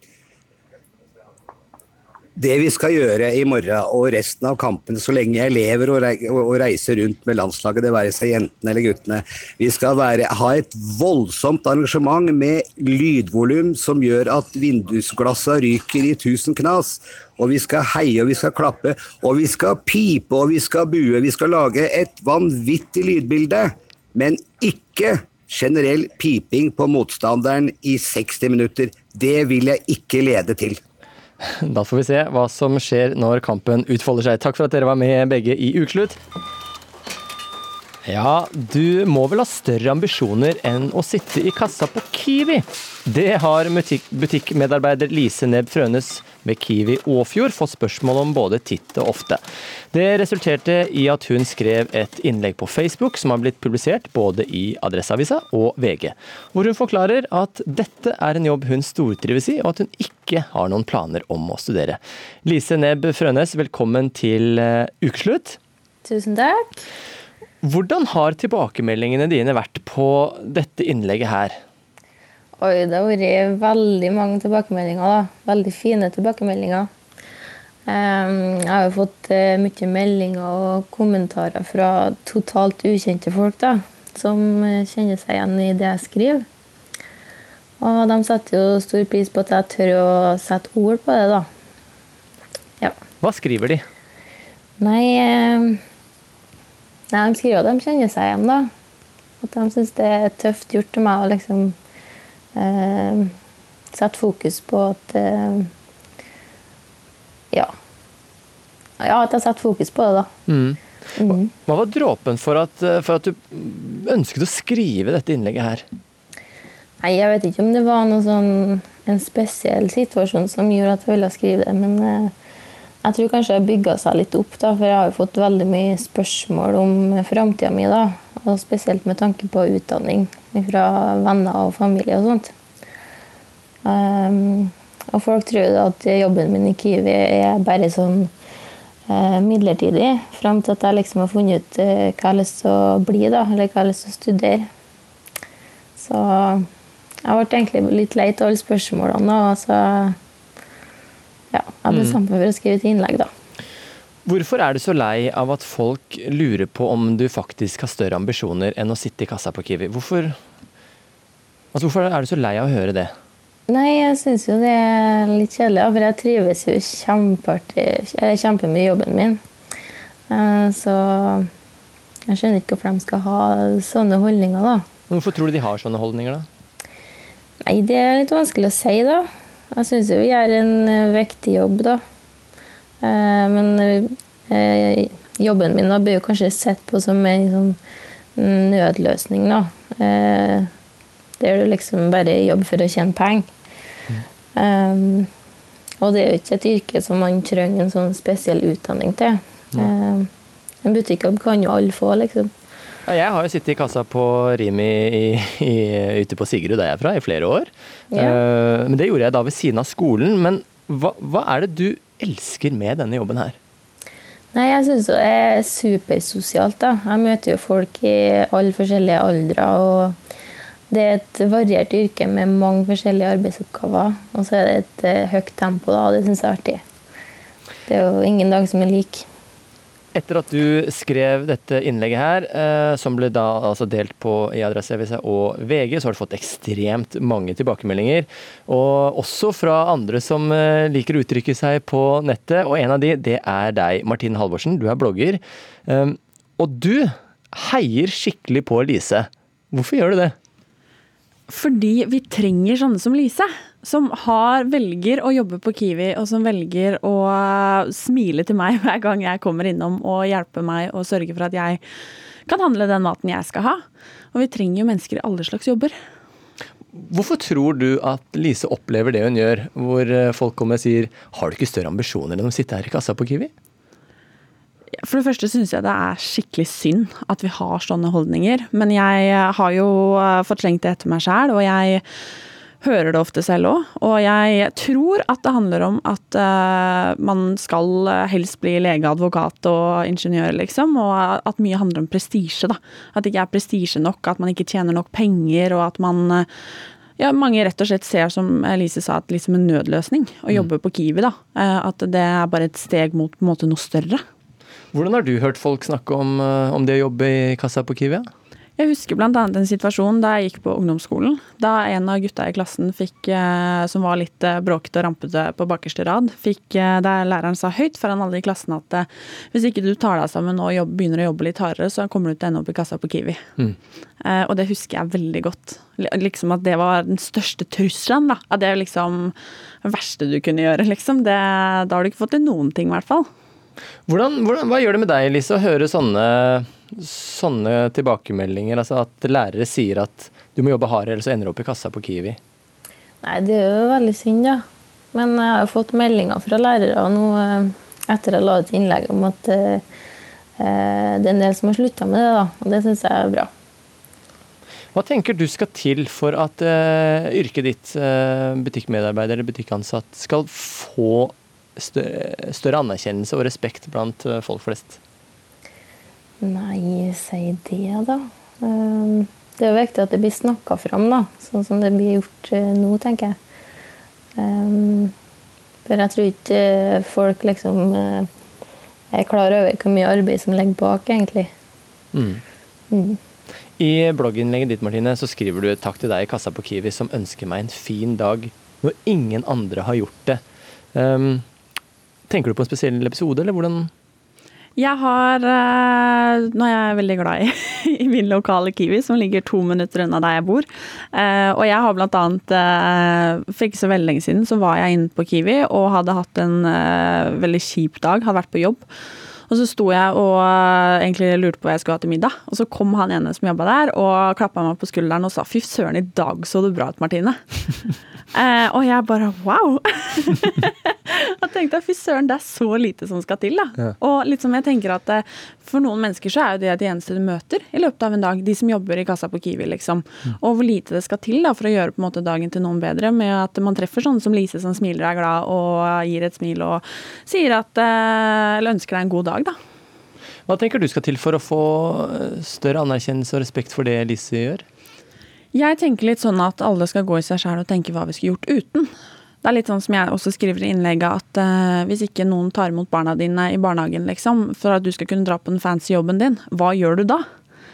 Det vi skal gjøre i morgen og resten av kampen så lenge jeg lever og, reiser rundt med landslaget, det være seg jentene eller guttene, vi skal være, ha et voldsomt arrangement med lydvolum som gjør at vindusglassa ryker i tusen knas. Og vi skal heie og vi skal klappe og vi skal pipe og vi skal bue. Vi skal lage et vanvittig lydbilde, men ikke generell piping på motstanderen i 60 minutter. Det vil jeg ikke lede til. Da får vi se hva som skjer når kampen utfolder seg. Takk for at dere var med begge i Ukeslutt. Ja, du må vel ha større ambisjoner enn å sitte i kassa på Kiwi. Det har butikk butikkmedarbeider Lise Nebb Frønes ved Kiwi Åfjord fått spørsmål om både titt og ofte. Det resulterte i at hun skrev et innlegg på Facebook som har blitt publisert både i Adresseavisa og VG, hvor hun forklarer at dette er en jobb hun stortrives i, og at hun ikke har noen planer om å studere. Lise Nebb Frønes, velkommen til eh, ukeslutt. Tusen takk. Hvordan har tilbakemeldingene dine vært på dette innlegget her? Oi, det har vært veldig mange tilbakemeldinger. da. Veldig fine tilbakemeldinger. Jeg har jo fått eh, mye meldinger og kommentarer fra totalt ukjente folk da, som eh, kjenner seg igjen i det jeg skriver. Og de setter jo stor pris på at jeg tør å sette ord på det, da. Ja. Hva skriver de? Nei Nei, De skriver at de kjenner seg igjen, da. At de syns det er tøft gjort til meg å liksom eh, satt fokus på at eh, Ja. Ja, at jeg satt fokus på det, da. Mm. Hva var dråpen for at, for at du ønsket å skrive dette innlegget her? Nei, Jeg vet ikke om det var noe sånn, en spesiell situasjon som gjorde at jeg ville skrive det, men eh, jeg tror kanskje det bygga seg litt opp, da, for jeg har jo fått veldig mye spørsmål om framtida mi. da, og Spesielt med tanke på utdanning fra venner og familie og sånt. Um, og folk tror at jobben min i Kiwi er bare sånn uh, midlertidig. Fram til at jeg liksom har funnet ut uh, hva jeg har lyst til å bli, da, eller hva jeg har lyst til å studere. Så jeg ble egentlig litt lei av alle spørsmålene. Og så ja, jeg bestemte samme for å skrive et innlegg, da. Hvorfor er du så lei av at folk lurer på om du faktisk har større ambisjoner enn å sitte i kassa på Kiwi? Hvorfor, altså hvorfor er du så lei av å høre det? Nei, jeg syns jo det er litt kjedelig, for jeg trives jo kjempemye i jobben min. Eh, så jeg skjønner ikke hvorfor de skal ha sånne holdninger, da. Hvorfor tror du de har sånne holdninger, da? Nei, det er litt vanskelig å si, da. Jeg syns vi gjør en eh, viktig jobb, da. Eh, men eh, jobben min da blir jo kanskje sett på som en sånn nødløsning, da. Der du liksom bare jobber for å tjene penger. Mm. og det er jo ikke et yrke som man trenger en sånn spesiell utdanning til. Mm. en butikkjobb kan jo alle få, liksom. Ja, jeg har jo sittet i kassa på Rimi i, i, ute på Sigrud, der jeg er fra, i flere år. Ja. Uh, men det gjorde jeg da ved siden av skolen. Men hva, hva er det du elsker med denne jobben her? Nei, Jeg syns det er supersosialt. da. Jeg møter jo folk i alle forskjellige aldre. og Det er et variert yrke med mange forskjellige arbeidsoppgaver. Og så er det et uh, høyt tempo, da, og det syns jeg er artig. Det er jo ingen dag som er lik. Etter at du skrev dette innlegget her, eh, som ble da altså delt på i Adresseavisa og VG, så har du fått ekstremt mange tilbakemeldinger. Og også fra andre som eh, liker å uttrykke seg på nettet. Og en av de, det er deg, Martin Halvorsen. Du er blogger. Um, og du heier skikkelig på Lise. Hvorfor gjør du det? Fordi vi trenger sånne som Lise. Som har, velger å jobbe på Kiwi, og som velger å smile til meg hver gang jeg kommer innom og hjelpe meg og sørge for at jeg kan handle den maten jeg skal ha. Og vi trenger jo mennesker i alle slags jobber. Hvorfor tror du at Lise opplever det hun gjør, hvor eh, folk kommer og sier har du ikke større ambisjoner enn å sitte her i kassa på Kiwi? For det første syns jeg det er skikkelig synd at vi har sånne holdninger. Men jeg har jo eh, fått slengt det etter meg sjæl, og jeg hører det ofte selv òg. Og jeg tror at det handler om at uh, man skal helst bli lege, advokat og ingeniør, liksom. Og at mye handler om prestisje, da. At det ikke er prestisje nok, at man ikke tjener nok penger, og at man uh, ja, mange rett og slett ser, som Elise sa, at liksom en nødløsning å mm. jobbe på Kiwi. da. At det er bare et steg mot måte noe større. Hvordan har du hørt folk snakke om, om det å jobbe i kassa på Kiwi? Jeg husker bl.a. en situasjon da jeg gikk på ungdomsskolen. Da en av gutta i klassen fikk, eh, som var litt eh, bråkete og rampete på bakerste rad, fikk det der læreren sa høyt foran alle i klassen at hvis ikke du tar deg sammen og jobb, begynner å jobbe litt hardere, så kommer du til å ende opp i kassa på Kiwi. Mm. Og det husker jeg veldig godt. Liksom At det var den største trusselen. da. At det er liksom det verste du kunne gjøre, liksom. Det, da har du ikke fått til noen ting, i hvert fall. Hvordan, hvordan, hva gjør det med deg, Lise, å høre sånne sånne tilbakemeldinger? Altså at lærere sier at du må jobbe hardere, eller så ender du opp i kassa på Kiwi? Nei, det er jo veldig synd, da. Men jeg har jo fått meldinger fra lærere nå eh, etter jeg la ut innlegg om at eh, eh, det er en del som har slutta med det, da. Og det syns jeg er bra. Hva tenker du skal til for at uh, yrket ditt, uh, butikkmedarbeider eller butikkansatt, skal få større, større anerkjennelse og respekt blant folk flest? Nei, si det, da. Um, det er jo viktig at det blir snakka fram, da. Sånn som det blir gjort nå, tenker jeg. Um, for jeg tror ikke folk liksom er klar over hvor mye arbeid som ligger bak, egentlig. Mm. Mm. I blogginnlegget ditt Martine, så skriver du takk til deg i kassa på Kiwi som ønsker meg en fin dag når ingen andre har gjort det. Um, tenker du på en spesiell episode, eller hvordan Jeg har uh, Nå er jeg veldig glad i, i, min lokale Kiwi, som ligger to minutter unna der jeg bor. Uh, og jeg har blant annet uh, For ikke så veldig lenge siden så var jeg inne på Kiwi og hadde hatt en veldig kjip dag, hadde vært på jobb. Og så sto jeg og egentlig lurte på hva jeg skulle ha til middag. Og så kom han ene som jobba der og klappa meg på skulderen og sa 'fy søren, i dag så du bra ut, Martine'. eh, og jeg bare wow! og tenkte fy søren, det er så lite som skal til, da. Ja. Og litt som jeg tenker at eh, for noen mennesker så er jo det de eneste du møter i løpet av en dag, de som jobber i kassa på Kiwi, liksom. Mm. Og hvor lite det skal til da for å gjøre på en måte dagen til noen bedre, med at man treffer sånne som Lise som smiler og er glad og gir et smil og sier at eh, Eller ønsker deg en god dag, da. Hva tenker du skal til for å få eh, større anerkjennelse og respekt for det Lise gjør? Jeg tenker litt sånn at alle skal gå i seg sjæl og tenke hva vi skulle gjort uten. Det er litt sånn som jeg også skriver i innlegget, at uh, hvis ikke noen tar imot barna dine i barnehagen, liksom, for at du skal kunne dra på den fancy jobben din, hva gjør du da?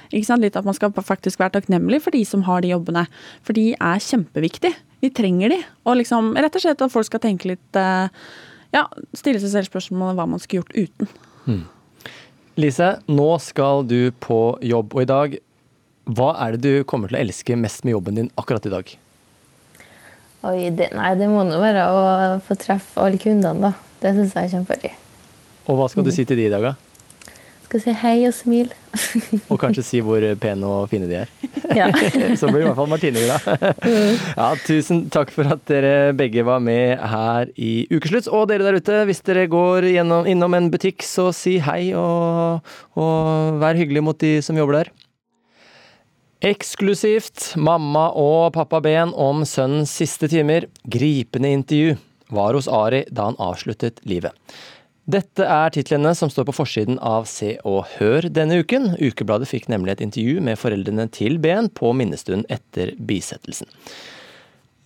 Ikke sant? Litt at man skal faktisk være takknemlig for de som har de jobbene. For de er kjempeviktige. Vi trenger de. Og liksom, rett og slett at folk skal tenke litt uh, Ja, stille seg selv spørsmålet hva man skulle gjort uten. Hmm. Lise, nå skal du på jobb, og i dag hva er det du kommer til å elske mest med jobben din akkurat i dag? Oi, det, nei, det må nå være å få treffe alle kundene, da. Det syns jeg er kjempeartig. Og hva skal du si til de i dag, da? Skal si hei og smil. og kanskje si hvor pene og fine de er. Ja. Så blir i hvert fall Martine glad. ja, tusen takk for at dere begge var med her i Ukeslutt. Og dere der ute, hvis dere går gjennom, innom en butikk, så si hei og, og vær hyggelig mot de som jobber der. Eksklusivt mamma og pappa Ben om sønnens siste timer. Gripende intervju var hos Ari da han avsluttet livet. Dette er titlene som står på forsiden av Se og Hør denne uken. Ukebladet fikk nemlig et intervju med foreldrene til Ben på minnestunden etter bisettelsen.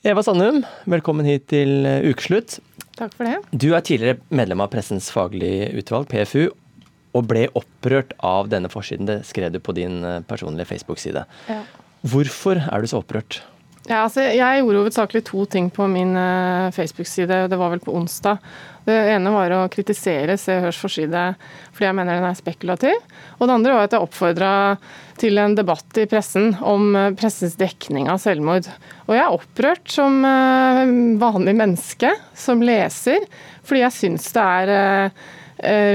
Eva Sandum, velkommen hit til Ukeslutt. Takk for det. Du er tidligere medlem av Pressens faglige utvalg, PFU, og ble opprørt av denne forsiden. Det skrev du på din eh, personlige Facebook-side. Ja. Hvorfor er du så opprørt? Ja, altså, jeg gjorde hovedsakelig to ting på min uh, Facebook-side. Det var vel på onsdag. Det ene var å kritisere Se og Hørs forside fordi jeg mener den er spekulativ. Og det andre var at jeg oppfordra til en debatt i pressen om uh, pressens dekning av selvmord. Og jeg er opprørt som vanlig menneske, som leser, fordi jeg syns det er Eh,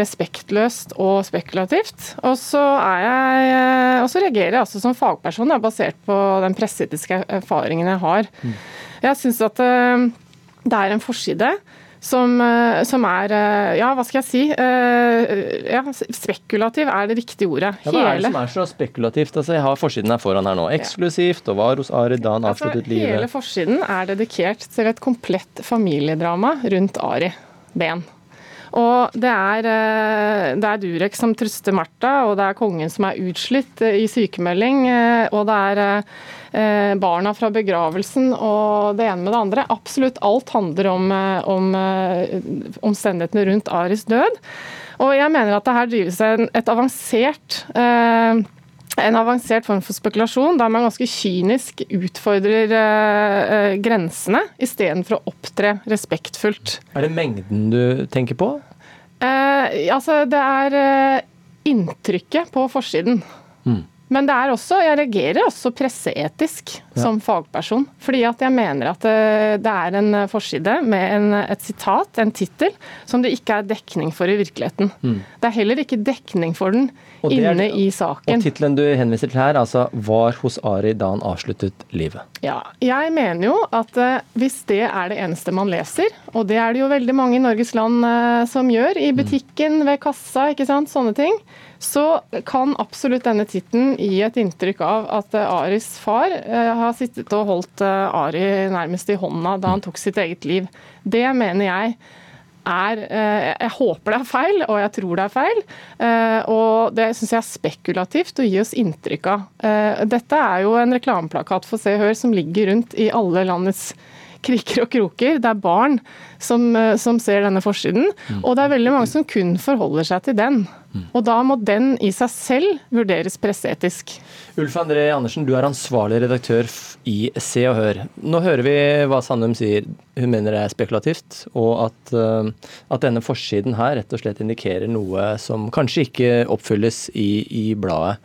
respektløst og spekulativt. Og så, jeg, eh, og så reagerer jeg altså som fagperson, basert på den presseetiske erfaringen jeg har. Mm. Jeg syns at eh, det er en forside som, som, er Ja, hva skal jeg si? Ja, spekulativ er det riktige ordet. Ja, hva er det som er så spekulativt? Altså, jeg har forsiden her foran her nå. Eksklusivt og var hos Ari da han altså, avsluttet livet. Hele forsiden er dedikert til et komplett familiedrama rundt Ari Ben. Og det er, eh, det er Durek som truster Martha, og det er kongen som er utslitt eh, i sykemelding. Eh, og det er barna fra begravelsen og det ene med det andre. Absolutt alt handler om, om omstendighetene rundt Aris død. Og jeg mener at det her drives en, et avansert en avansert form for spekulasjon, der man ganske kynisk utfordrer uh, grensene, istedenfor å opptre respektfullt. Er det mengden du tenker på? Uh, altså, det er uh, inntrykket på forsiden. Mm. Men det er også, jeg reagerer også presseetisk Ja. som fagperson. Fordi at jeg mener at eh, det er en forside med en, et sitat, en tittel, som det ikke er dekning for i virkeligheten. Mm. Det er heller ikke dekning for den Og det inne i saken. Og tittelen du henviser til her, altså 'Var hos Ari da han avsluttet livet'. Ja, jeg mener jo at eh, hvis det er det eneste man leser, og det er det jo veldig mange i Norges land eh, som gjør, i butikken, ved kassa, ikke sant, sånne ting, så kan absolutt denne tittelen gi et inntrykk av at eh, Aris far eh, har sittet og holdt eh, Ari nærmest i hånda da han tok sitt eget liv. Det mener jeg er Jeg håper det er feil, og jeg tror det er feil. Og det syns jeg er spekulativt å gi oss inntrykk av. Dette er jo en reklameplakat for Se og Hør som ligger rundt i alle landets kriker og kroker. Det er barn som, som ser denne forsiden, og det er veldig mange som kun forholder seg til den. Og da må den i seg selv vurderes presseetisk. Ulf André Andersen, du er ansvarlig redaktør i Se og Hør. Nå hører vi hva Sandum sier. Hun mener det er spekulativt, og at, eh, at denne forsiden her rett og slett indikerer noe som kanskje ikke oppfylles i, i bladet.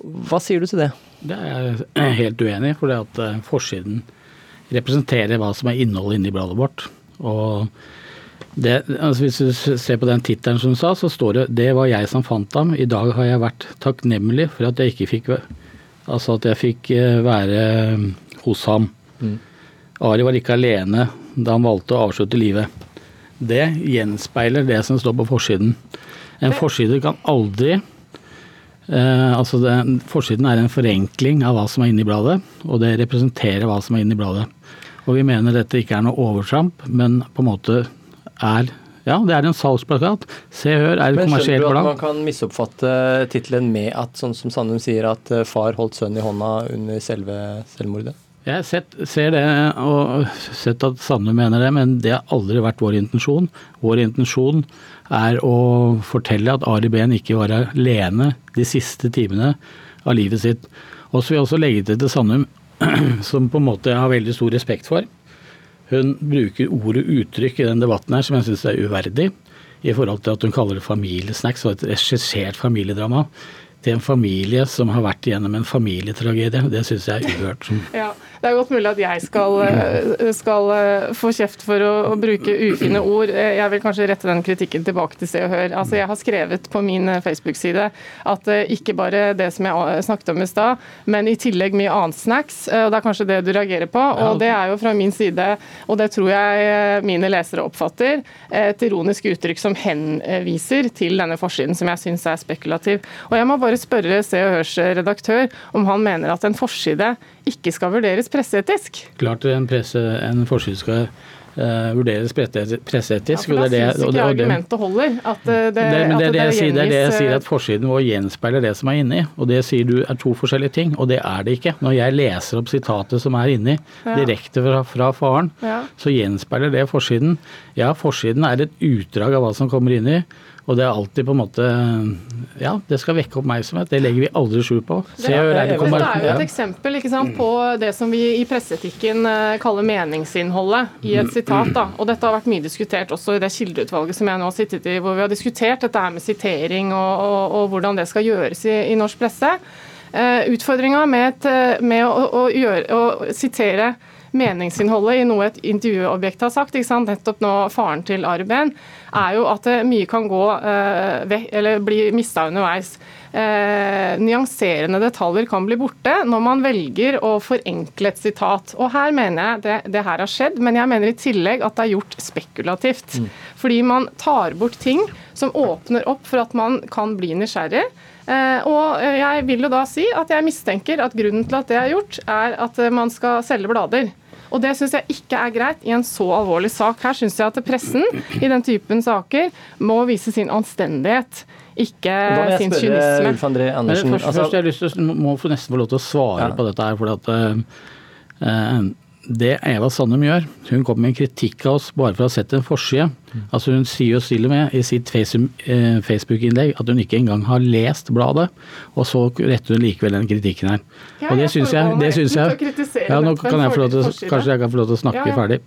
Hva sier du til det? Det er jeg helt uenig i, fordi at eh, forsiden representerer hva som er innholdet inni bladet vårt. Og det, altså hvis du ser på den tittelen som du sa, så står det 'Det var jeg som fant ham'. I dag har jeg vært takknemlig for at jeg ikke fikk Altså at jeg fikk eh, være eh, hos ham. Mm. Ari var ikke alene da han valgte å avslutte livet. Det gjenspeiler det som står på forsiden. En forside kan aldri Eh, altså det, forsiden er en forenkling av hva som er inne i bladet, og det representerer hva som er inne i bladet. Og vi mener dette ikke er noe overtramp, men på en måte er Ja, det er en salgsplakat. Se Hør er et kommersielt blad. man kan misoppfatte tittelen med at, sånn som Sandum sier, at eh, far holdt sønnen i hånda under selve selvmordet? Jeg sett, ser det og sett at Sandum mener det, men det har aldri vært vår intensjon. Vår intensjon er å fortelle at Ari Behn ikke var alene de siste timene av livet sitt. Og så vil jeg også legge til til Sandum, som på en måte jeg har veldig stor respekt for. Hun bruker ord og uttrykk i den debatten her som jeg syns er uverdig, i forhold til at hun kaller det familiesnacks og et regissert familiedrama. Til en familie som har vært igjennom en familietragedie. Det syns jeg er uhørt. Ja, Det er godt mulig at jeg skal, eh, skal eh, få kjeft for å, å bruke ufine ord. Eh, Jeg vil kanskje rette den kritikken tilbake til Se og Hør. Altså, jeg har skrevet på min Facebook-side at ikke bare det som jeg snakket om i stad, men i tillegg mye annet snacks. og Det er kanskje det du reagerer på. Og det er jo fra min side, og det tror jeg mine lesere oppfatter, et ironisk uttrykk som henviser til denne forsiden, som jeg syns er spekulativ. Og jeg må bare spørre Se og Hørs redaktør om han mener at en forside ikke skal vurderes presseetisk. Klart en, presse, en forsker skal uh, vurderes presse- presseetisk. For da det syns ikke det- det- argumentet holder. At eh, det, det, men det, at det, jeg sier, det er det jeg sier, eh, at forsiden vår gjenspeiler det som er inni. Og det sier du er to forskjellige ting, og det er det ikke. Når jeg leser opp sitatet som er inni, Ja. direkte fra, fra faren, Ja. så gjenspeiler det forsiden. Ja, forsiden er et utdrag av hva som kommer inni. Og det er alltid på en måte Ja, det skal vekke oppmerksomhet. Det legger vi aldri skjul på. Se hør er det er, det er jo et eksempel sant, på det som vi i presseetikken eh, kaller meningsinnholdet i et sitat. Da. Og dette har vært mye diskutert også i det kildeutvalget som jeg nå har sittet i, hvor vi har diskutert dette her med sitering og, og, og hvordan det skal gjøres i, i norsk presse. Uh, Utfordringa med, et, eh, med å, å, gjøre, å sitere meningsinnholdet i noe et intervjuobjekt har sagt, nettopp nå faren til Arben, er jo at eh, mye kan gå eh, eller bli mista underveis. Eh, nyanserende detaljer kan bli borte når man velger å forenkle et sitat. Og her mener jeg det, det her har skjedd, men jeg mener i tillegg at det er gjort spekulativt. Fordi man tar bort ting som åpner opp for at man kan bli nysgjerrig. Eh, og jeg vil jo da si at jeg mistenker at grunnen til at det er gjort, er at eh, man skal selge blader. Og det syns jeg ikke er greit i en så alvorlig sak. Her syns jeg at pressen i den typen saker må vise sin anstendighet, ikke Da jeg sin spørre kynisme. Ulf André Andersen. Men først, altså- først jeg har lyst til, må få nesten få lov til å svare Ja. på dette her. For at, uh, eh, det Eva Sandum gjør, hun kommer med en kritikk av oss bare for å ha sett en forside. Altså Hun sier jo stille med i sitt eh, Facebook-innlegg at hun ikke engang har lest bladet, og så retter hun likevel den kritikken her. Ja, og det syns jeg, det synes jeg ja, nå kan jeg få lov til. Kanskje jeg kan få lov til å snakke Ja, ja. ferdig.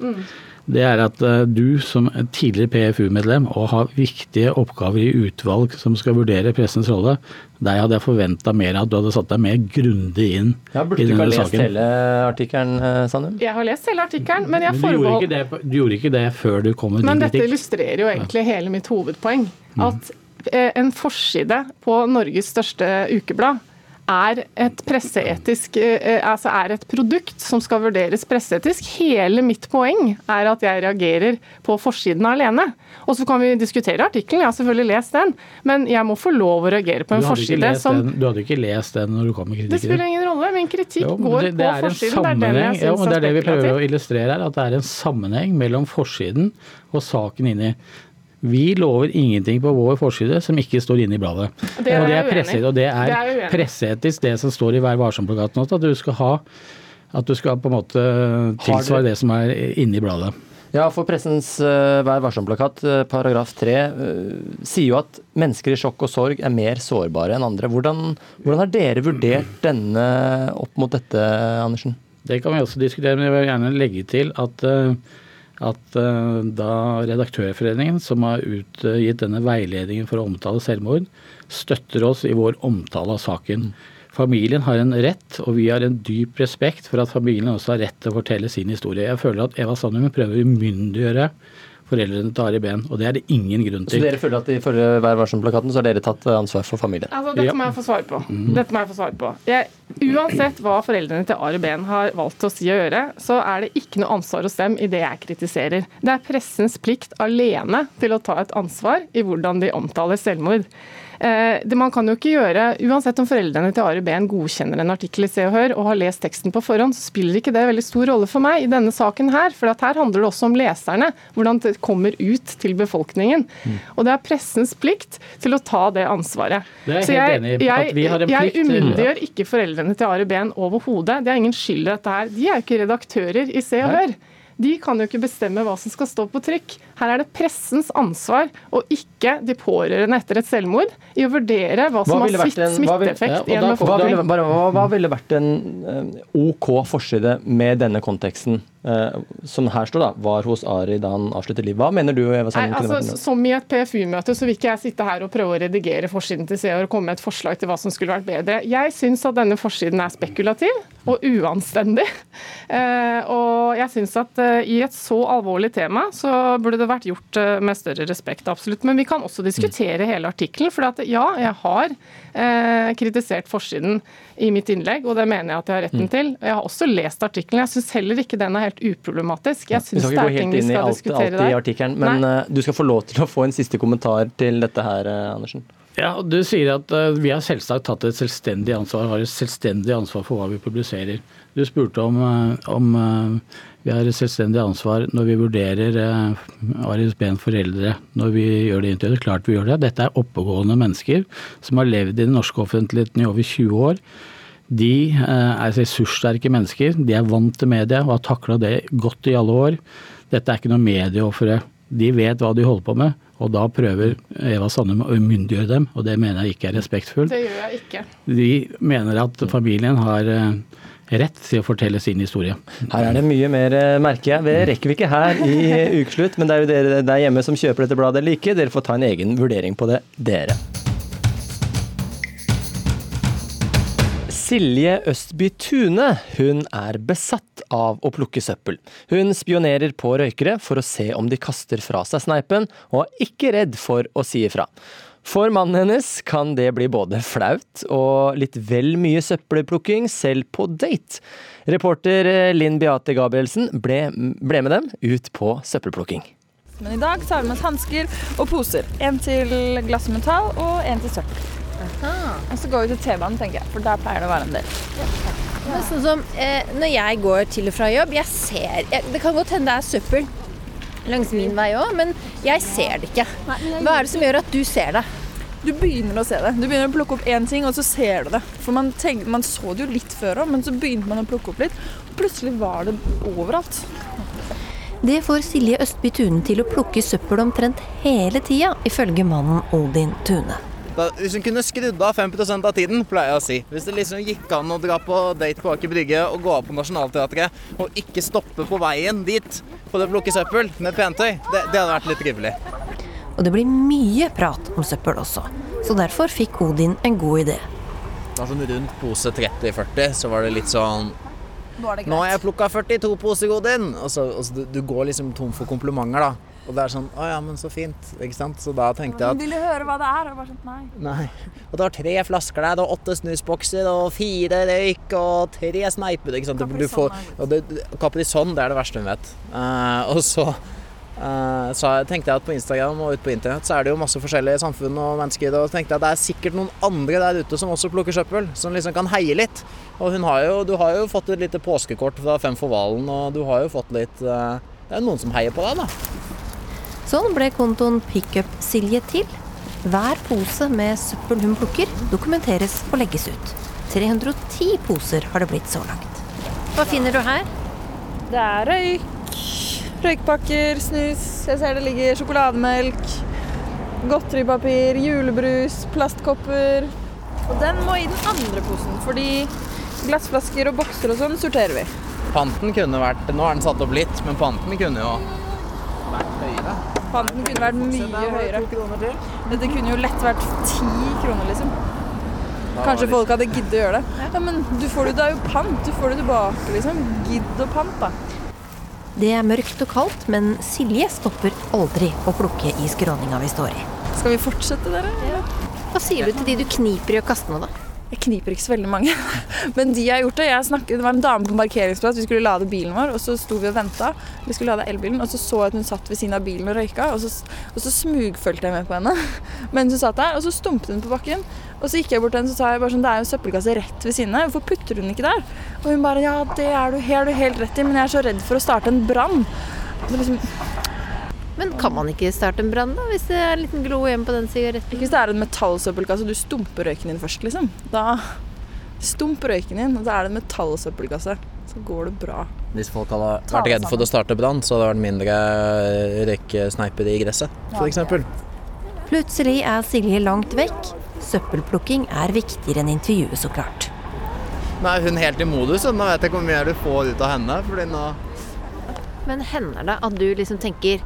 Det er at eh, du som tidligere PFU-medlem og har viktige oppgaver i utvalg som skal vurdere pressens rolle, deg hadde jeg forventa mer av at du hadde satt deg mer grundig inn Ja, i Burde du ikke ha lest hele artikkelen, eh, Sandum? Jeg har lest hele artikkelen, men jeg Men du gjorde, ikke det, du gjorde ikke det før du kom med Men din dette illustrerer jo egentlig hele mitt hovedpoeng. Mm. At eh, en forside på Norges største ukeblad er et presseetisk eh, Altså er et produkt som skal vurderes presseetisk. Hele mitt poeng er at jeg reagerer på forsiden alene. Og så kan vi diskutere artikkelen, jeg har selvfølgelig lest den, men jeg må få lov å reagere på en forside som den, du hadde ikke lest den når du kom med Det kritikken? spiller ingen rolle. Min kritikk Jo, går det, det på forsiden. Det er den jeg syns det er det vi prøver å illustrere her, at det er en sammenheng mellom forsiden og saken inni. Vi lover ingenting på vår forside som ikke står inne i bladet. Det er og det er, presse, og det er det er presseetisk, det som står i Vær varsom-plakaten også, at du skal ha at du skal på en måte tilsvare det som er inne i bladet. Ja, for pressens uh, Vær varsom-plakat, eh, paragraf 3, uh, sier jo at mennesker i sjokk og sorg er mer sårbare enn andre. Hvordan, hvordan har dere vurdert denne opp mot dette, Andersen? Det kan vi også diskutere, men jeg vil gjerne legge til at, eh, at eh, da Redaktørforeningen, som har utgitt denne veiledningen for å omtale selvmord, støtter oss i vår omtale av saken. Familien har en rett, og vi har en dyp respekt for at familien også har rett til å fortelle sin historie. Jeg føler at Eva Sandum prøver å umyndiggjøre foreldrene til Ari Behn, og det er det ingen grunn til. Så dere føler at i forrige Vær varsom-plakaten så har dere tatt eh, ansvar for familien? Altså, dette må jeg få svar på. Dette må jeg få svar på. Jeg, uansett hva foreldrene til Ari Behn har valgt å si og gjøre, så er det ikke noe ansvar hos dem i det jeg kritiserer. Det er pressens plikt alene til å ta et ansvar i hvordan de omtaler selvmord. Eh, det man kan jo ikke gjøre, Uansett om foreldrene til Ari Behn godkjenner en artikkel i Se og Hør og har lest teksten på forhånd, så spiller ikke det veldig stor rolle for meg i denne saken her. For at her handler det også om leserne, hvordan det kommer ut til befolkningen. Og det er pressens plikt til å ta det ansvaret. Det er Så jeg, enig i, at vi har en jeg plikt umyndiggjør ikke foreldrene til Ari Behn overhodet. Det er ingen skyld i dette her. De er jo ikke redaktører i Se og. Hør. De kan jo ikke bestemme hva som skal stå på trykk. Her er det pressens ansvar, og ikke de pårørende etter et selvmord, i å vurdere hva som har ville smitt- en- hva smitteeffekt i en hva ville, bare, hva, hva ville vært en eh, OK forside med denne konteksten? Eh, som her står, da, var hos Ari da han avsluttet livet. Hva mener du, Eva Nei, altså, som i et PFU-møte så vil ikke jeg sitte her og prøve å redigere forsiden til Se og komme med et forslag til hva som skulle vært bedre. Jeg syns at denne forsiden er spekulativ og uanstendig. Eh, og jeg syns at eh, i et så alvorlig tema så burde det vært gjort med større respekt, absolutt. Men vi kan også diskutere hele artikkelen. For at, ja, jeg har kritisert forsiden i mitt innlegg, og det mener jeg at jeg har retten Mm. til. Jeg har også lest artikkelen. Jeg syns heller ikke den er helt uproblematisk. Jeg Vi syns skal det ikke er gå ting helt vi inn i skal alt, diskutere alt i der. artikkelen, men Nei. eh, du skal få lov til å få en siste kommentar til dette her, eh, Andersen. Ja, Du sier at uh, vi har selvsagt tatt et selvstendig ansvar, har et selvstendig ansvar for hva vi publiserer. Du spurte om, uh, om eh, vi har et selvstendig ansvar når vi vurderer uh, Aris Behn foreldre, når vi gjør det intervjuet. Klart vi gjør det. Dette er oppegående mennesker som har levd i den norske offentligheten i over 20 år. De eh, er ressurssterke mennesker. De er vant til media og har takla det godt i alle år. Dette er ikke noe medieofre. De vet hva de holder på med, og da prøver Eva Sandum å umyndiggjøre dem, og det mener jeg ikke er respektfullt. Det gjør jeg ikke. De mener at familien har eh, rett til å fortelle sin historie. Her er det mye mer, eh, merker jeg. Det rekker vi ikke her i Ukeslutt, men det er jo dere der hjemme som kjøper dette bladet eller ikke. Dere får ta en egen vurdering på det, dere. Silje Østby Tune hun er besatt av å plukke søppel. Hun spionerer på røykere for å se om de kaster fra seg sneipen, og er ikke redd for å si ifra. For mannen hennes kan det bli både flaut og litt vel mye søppelplukking, selv på date. Reporter eh, Linn Beate Gabrielsen ble, ble med dem ut på søppelplukking. Men i dag tar vi med oss hansker og poser. En til glass og metall og en til søppel. Og så går vi til T-banen, tenker jeg, for der pleier det å være en del. Men sånn som eh, når jeg går til og fra jobb, jeg ser jeg, Det kan godt hende det er søppel langs min vei òg, men jeg ser det ikke. Hva er det som gjør at du ser det? Du begynner å se det. Du begynner å plukke opp én ting, og så ser du det. For man, tenkte, man så det jo litt før òg, men så begynte man å plukke opp litt. Og plutselig var det overalt. Det får Silje Østby Tune til å plukke søppel omtrent hele tida, ifølge mannen Odin Tune. Da, hvis hun kunne skrudd av 5% av tiden, pleier jeg å si. Hvis det liksom gikk an å dra på date på Aker Brygge og gå av på Nationaltheatret og ikke stoppe på veien dit for å plukke søppel med pentøy, det, det hadde vært litt trivelig. Og det blir mye prat om søppel også, så derfor fikk Odin en god idé. Da sånn rundt pose 30-40 så var det litt sånn Nå er det Nå har jeg plukka 42 poser, Odin! Og så, og så du, du går liksom tom for komplimenter, da. Og det er sånn Å ja, men så fint. Ikke sant? Så da tenkte jeg at Vil du høre hva det er? Og bare sånn, nei. Nei. Og det var tre flasker der, og åtte snusbokser og fire røyk og tre sneiper. Ikke sant? Du, du får, og det, Caprisonne, det er det verste hun vet. Uh, og så, Uh, så tenkte jeg at på Instagram og ute på internett så er det jo masse forskjellige samfunn og mennesker. Og så tenkte jeg at det er sikkert noen andre der ute som også plukker søppel, som liksom kan heie litt. Og hun har jo, du har jo fått et lite påskekort fra Fem for hvalen, og du har jo fått litt uh, Det er noen som heier på deg, da. Sånn ble kontoen Pickup-Silje til. Hver pose med søppel hun plukker, dokumenteres og legges ut. 310 poser har det blitt så langt. Hva finner du her? Det er røyk, røykpakker, snus. Jeg ser det ligger sjokolademelk, godteripapir, julebrus, plastkopper. Og den må i den andre posen, fordi glassflasker og bokser og sånn sorterer vi. Panten kunne vært Nå er den satt opp litt, men panten kunne jo vært høyere. Panten kunne vært mye høyere. Dette kunne jo lett vært ti kroner, liksom. Kanskje folk hadde giddet å gjøre det. Ja, men du får det, det er jo pant. Du får det tilbake, liksom. Gidd og pant, da. Det er mørkt og kaldt, men Silje stopper aldri å plukke i skråninga vi står i. Skal vi fortsette, dere? Ja. Hva sier du til de du kniper i å kaste noe, da? Jeg kniper ikke så veldig mange. Men de har gjort det. Snakket, det var en dame på en parkeringsplass. Vi skulle lade bilen vår, og så sto vi og venta. Vi skulle lade elbilen, og så så jeg at hun satt ved siden av bilen og røyka. Og så, og så smugfølte jeg med på henne mens hun satt der. Og så stumpet hun på bakken. Og så gikk jeg bort til henne og sa jeg bare sånn, det er jo en søppelkasse rett ved siden av. Hvorfor putter hun ikke der? Og hun bare ja, det er du helt, helt rett i, men jeg er så redd for å starte en brann. Liksom, Men kan man ikke starte en brann, da? Hvis det er en liten glo igjen på den sigaretten? Ikke hvis det er en metallsøppelkasse du stumper røyken din først, liksom. Da stump røyken din, og så er det en metallsøppelkasse. Så går det bra. Hvis folk hadde vært redde for å starte brann, så hadde det vært mindre røykesneiper i gresset, f.eks. Plutselig er Silje langt vekk. Søppelplukking er viktigere enn intervjuet, så klart. Nå er hun helt i modus, og nå vet jeg ikke hvor mye du får ut av henne. fordi nå... Men hender det at du liksom tenker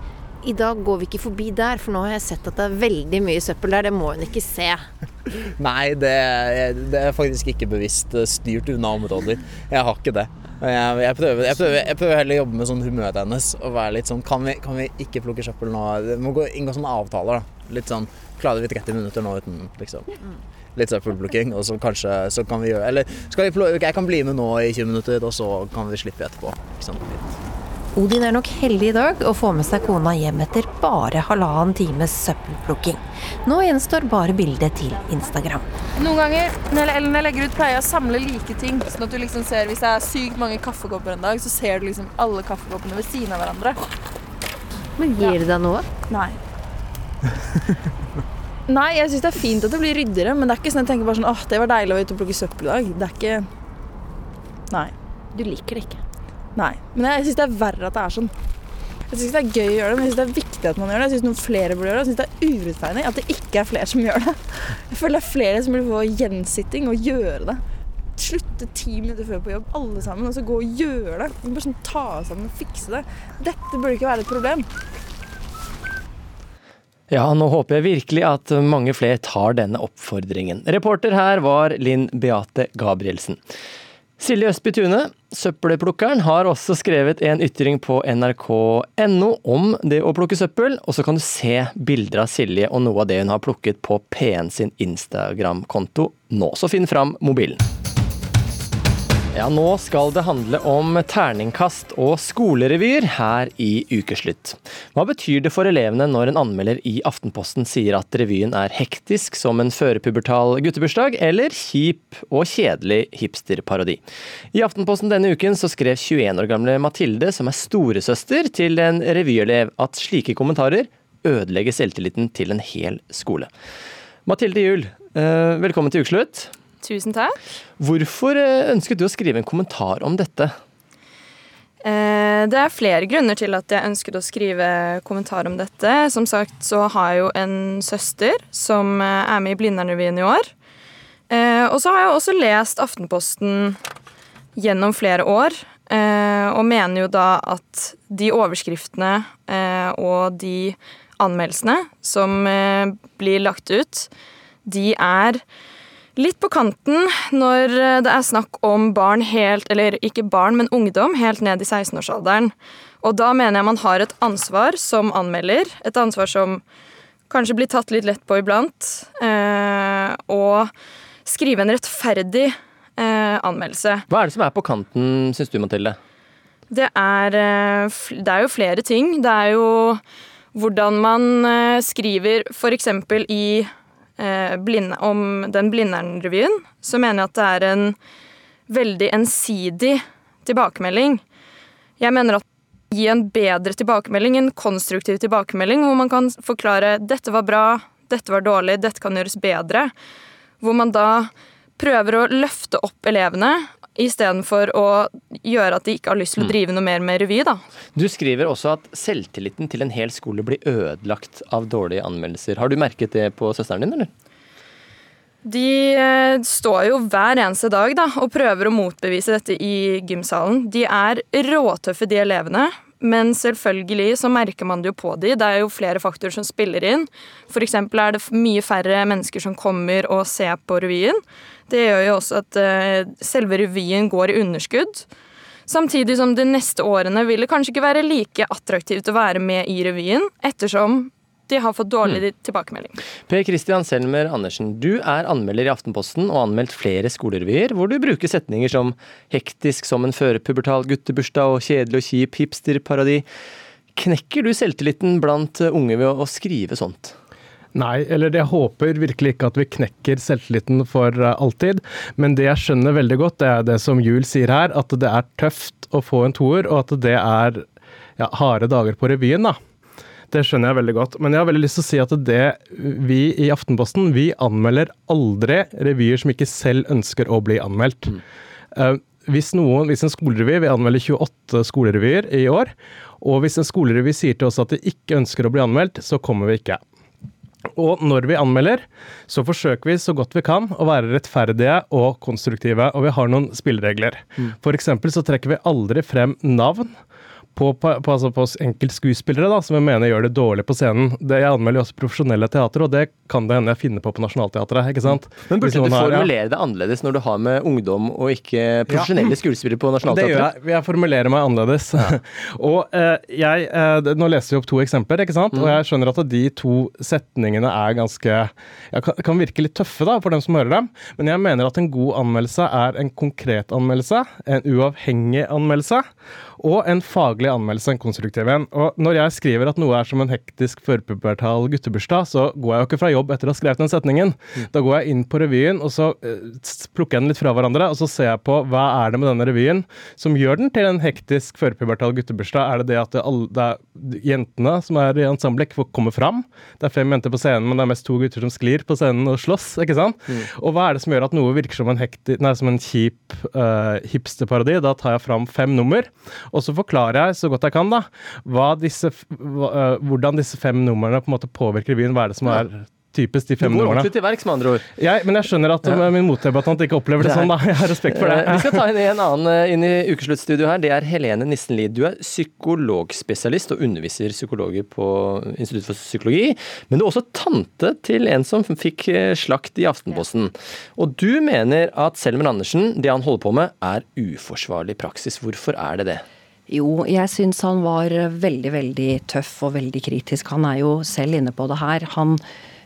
i dag går vi ikke forbi der, for nå har jeg sett at det er veldig mye søppel der. Det må hun ikke se. Nei, det, det er faktisk ikke bevisst eh, styrt unna områder. Jeg har ikke det. Jeg, jeg, prøver, jeg, prøver, jeg prøver heller å jobbe med sånn humøret hennes og være litt sånn Kan vi, kan vi ikke plukke søppel nå? Det må gå, inngå sånne avtaler, da. Litt sånn Klarer vi 30 minutter nå uten liksom litt søppelplukking, og så kanskje så kan vi gjøre Eller vi jeg kan bli med nå i 20 minutter, og så kan vi slippe etterpå. Ikke sant? Litt. Odin er nok heldig i dag og får med seg kona hjem etter bare halvannen times søppelplukking. Nå gjenstår bare bildet til Instagram. Noen ganger når Ellen jeg legger ut, pleier jeg å samle like ting. Sånn at du liksom ser, Hvis det er sykt mange kaffekopper en dag, så ser du liksom alle kaffekoppene ved siden av hverandre. Men gir det deg noe? Nei. Nei, jeg syns det er fint at det blir ryddigere, men det er ikke sånn jeg tenker bare sånn åh, det var deilig å være ute og plukke søppel i dag. Det er ikke Nei. Du liker det ikke? Nei. Men jeg syns det er verre at det er sånn. Jeg syns det er gøy å gjøre det, men jeg syns det er viktig at man gjør det. Jeg syns noen flere burde gjøre det. Jeg syns det er urettferdig at det ikke er flere som gjør det. Jeg føler det er flere som burde få gjensitting og gjøre det. Slutte ti minutter før på jobb, alle sammen, og så gå og gjøre det. Bare sånn Ta oss sammen og fikse det. Dette burde ikke være et problem. Ja, nå håper jeg virkelig at mange flere tar denne oppfordringen. Reporter her var Linn Beate Gabrielsen. Silje Østby Tune, søppelplukkeren, har også skrevet en ytring på nrk.no om det å plukke søppel, og så kan du se bilder av Silje og noe av det hun har plukket på P1 sin Instagram-konto nå. Så finn fram mobilen. Ja, nå skal det handle om terningkast og skolerevyer her i Ukeslutt. Hva betyr det for elevene når en anmelder i Aftenposten sier at revyen er hektisk som en førepubertal guttebursdag, eller kjip og kjedelig hipsterparodi? I Aftenposten denne uken så skrev 21 år gamle Mathilde, som er storesøster til en revyelev, at slike kommentarer ødelegger selvtilliten til en hel skole. Mathilde Juel, eh, velkommen til Ukeslutt. Tusen takk. Hvorfor eh, ønsket du å skrive en kommentar om dette? Eh, det er flere grunner til at jeg ønsket å skrive kommentar om dette. Som sagt så har jeg jo en søster som eh, er med i Blindern-revyen i år. Og så har jeg også lest Aftenposten gjennom flere år. Og mener jo da at de overskriftene og de anmeldelsene som blir lagt ut, de er litt på kanten når eh, det er snakk om barn helt Eller ikke barn, men ungdom helt ned i 16-årsalderen. Og da mener jeg man har et ansvar som anmelder. Et ansvar som kanskje blir tatt litt lett på iblant. Eh, og skrive en rettferdig eh, anmeldelse. Hva er det som er på kanten, syns du, Mathilde? Det er, eh, det er jo flere ting. Det er jo hvordan man eh, skriver f.eks. i blind, om den Blindern-revyen, så mener jeg at det er en veldig ensidig tilbakemelding. Jeg mener at gi en bedre tilbakemelding, en konstruktiv tilbakemelding, hvor man kan forklare 'dette var bra', 'dette var dårlig', 'dette kan gjøres bedre'. Hvor man da prøver å løfte opp elevene istedenfor å gjøre at de ikke har lyst til å mm. drive noe mer med revy. da. Du skriver også at selvtilliten til en hel skole blir ødelagt av dårlige anmeldelser. Har du merket det på søsteren din, eller? De eh, står jo hver eneste dag da, og prøver å motbevise dette i gymsalen. De er råtøffe, de elevene. Men selvfølgelig så merker man det jo på de. Det er jo flere faktorer som spiller inn. F.eks. er det mye færre mennesker som kommer og ser på revyen. Det gjør jo også at uh, selve revyen går i underskudd. Samtidig som de neste årene vil det kanskje ikke være like attraktivt å være med i revyen, ettersom de har fått dårlig mm. tilbakemelding. Per Christian Selmer Andersen, du er anmelder i Aftenposten og har anmeldt flere skolerevyer hvor du bruker setninger som 'hektisk som en førpubertal guttebursdag' og 'kjedelig og kjip hipsterparadi'. Knekker du selvtilliten blant unge ved å skrive sånt? Nei, eller jeg håper virkelig ikke at vi knekker selvtilliten for eh, alltid. Men det jeg skjønner veldig godt, det er det som Juel sier her, at det er tøft å få en toer, og at det er ja, harde dager på revyen, da. Det skjønner jeg veldig godt. Men jeg har veldig lyst til å si at det vi i Aftenposten, vi anmelder aldri revyer som ikke selv ønsker å bli anmeldt. Mm. Uh, hvis, noen, hvis en skolerevy Vi anmelder 28 skolerevyer i år. Og hvis en skolerevy sier til oss at de ikke ønsker å bli anmeldt, så kommer vi ikke. Og når vi anmelder, så forsøker vi så godt vi kan å være rettferdige og konstruktive, og vi har noen spilleregler. Mm. F.eks. så trekker vi aldri frem navn på, på, altså på enkeltskuespillere da, som jeg mener gjør det dårlig på scenen. Det, jeg anmelder jo også profesjonelle teater, og det kan det hende jeg finner på på Nationaltheatret. ikke sant? Men burde du formulere ja. det annerledes når du har med ungdom og ikke profesjonelle ja. skuespillere på Nationaltheatret? Det gjør jeg. Jeg formulerer meg annerledes. Ja. og eh, jeg, eh, Nå leser vi opp to eksempler, ikke sant? Mm. og jeg skjønner at de to setningene er ganske ja, kan, kan virke litt tøffe da, for dem som hører dem, men jeg mener at en god anmeldelse er en konkret anmeldelse, en uavhengig anmeldelse og en faglig anmeldelse, en konstruktiv en. Og når jeg skriver at noe er som en hektisk førpubertal guttebursdag, så går jeg jo ikke fra jobb etter å ha skrevet den setningen. Mm. Da går jeg inn på revyen, og så uh, plukker jeg den litt fra hverandre, og så ser jeg på hva er det med denne revyen som gjør den til en hektisk førpubertal guttebursdag. Er det det at det, alle, det er jentene som er i ensemblet, kommer fram? Det er fem jenter på scenen, men det er mest to gutter som sklir på scenen og slåss, ikke sant? Mm. Og hva er det som gjør at noe virker som en, hekti, nei, som en kjip uh, hipsterparodi? Da tar jeg fram fem nummer. Og så forklarer jeg så godt jeg kan da, disse, eh, hvordan disse fem numrene på en måte påvirker byen. Hva er det som er typisk de fem numrene. Du går ordentlig til verks, med andre ord. Ja, men jeg skjønner at ja. min motdebattant ikke opplever det, det sånn, da. Jeg har respekt for det. Vi skal ta inn en annen eh, inn i ukesluttstudio her. Det er Helene Nissen Lid. Du er psykologspesialist og underviser psykologer på Institutt for psykologi. Men du er også tante til en som fikk eh, slakt i Aftenposten. Og du mener at Selmer Andersen, det han holder på med, er uforsvarlig praksis. Hvorfor er det det? Jo, jeg syns han var veldig, veldig tøff og veldig kritisk. Han er jo selv inne på det her. Han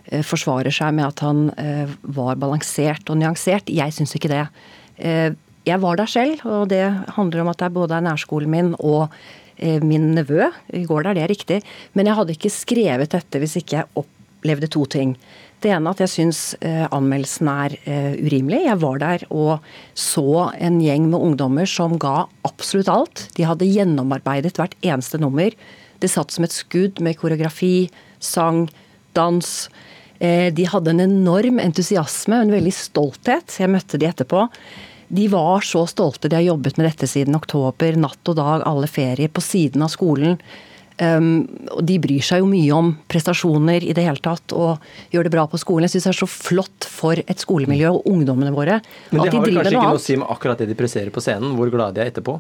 eh, forsvarer seg med at han eh, var balansert og nyansert. Jeg syns ikke det. Eh, jeg var der selv, og det handler om at er både er nærskolen min og eh, min nevø. I går der, det er riktig. Men jeg hadde ikke skrevet dette hvis ikke jeg opplevde to ting. Det ene at jeg syns eh, anmeldelsen er eh, urimelig. Jeg var der og så en gjeng med ungdommer som ga absolutt alt. De hadde gjennomarbeidet hvert eneste nummer. Det satt som et skudd med koreografi, sang, dans. Eh, de hadde en enorm entusiasme, en veldig stolthet. Jeg møtte de etterpå. de var så stolte. De har jobbet med dette siden oktober. Natt og dag, alle ferier, på siden av skolen. Um, og De bryr seg jo mye om prestasjoner i det hele tatt, og gjør det bra på skolen. Jeg syns det er så flott for et skolemiljø og ungdommene våre. Men det de har vel kanskje ikke noe å si med akkurat det de presserer på scenen, hvor glade de er etterpå?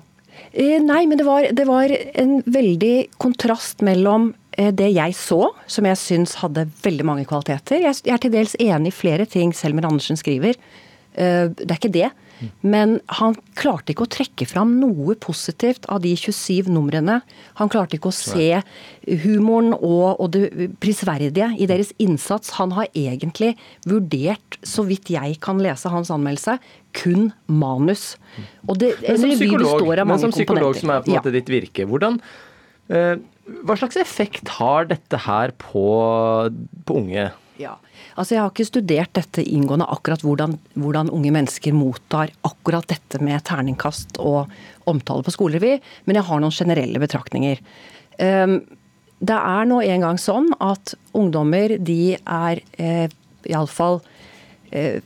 Eh, Nei, men det var, det var en veldig kontrast mellom eh, det jeg så, som jeg syns hadde veldig mange kvaliteter. Jeg jeg er til dels enig i flere ting Selmer Andersen skriver. Eh, Det er ikke det. Men han klarte ikke å trekke fram noe positivt av de 27 numrene. Han klarte ikke å se humoren og, og det prisverdige i deres innsats. Han har egentlig vurdert, så vidt jeg kan lese hans anmeldelse, kun manus. Og det, Men som psykolog, men som psykolog som er på en Ja. måte ditt virke, hvordan eh, Hva slags effekt har dette her på, på unge? Ja. Altså Jeg har ikke studert dette inngående, akkurat hvordan, hvordan unge mennesker mottar akkurat dette med terningkast og omtale på skolerevy, men jeg har noen generelle betraktninger. Um, det er nå engang sånn at ungdommer de er eh, iallfall eh,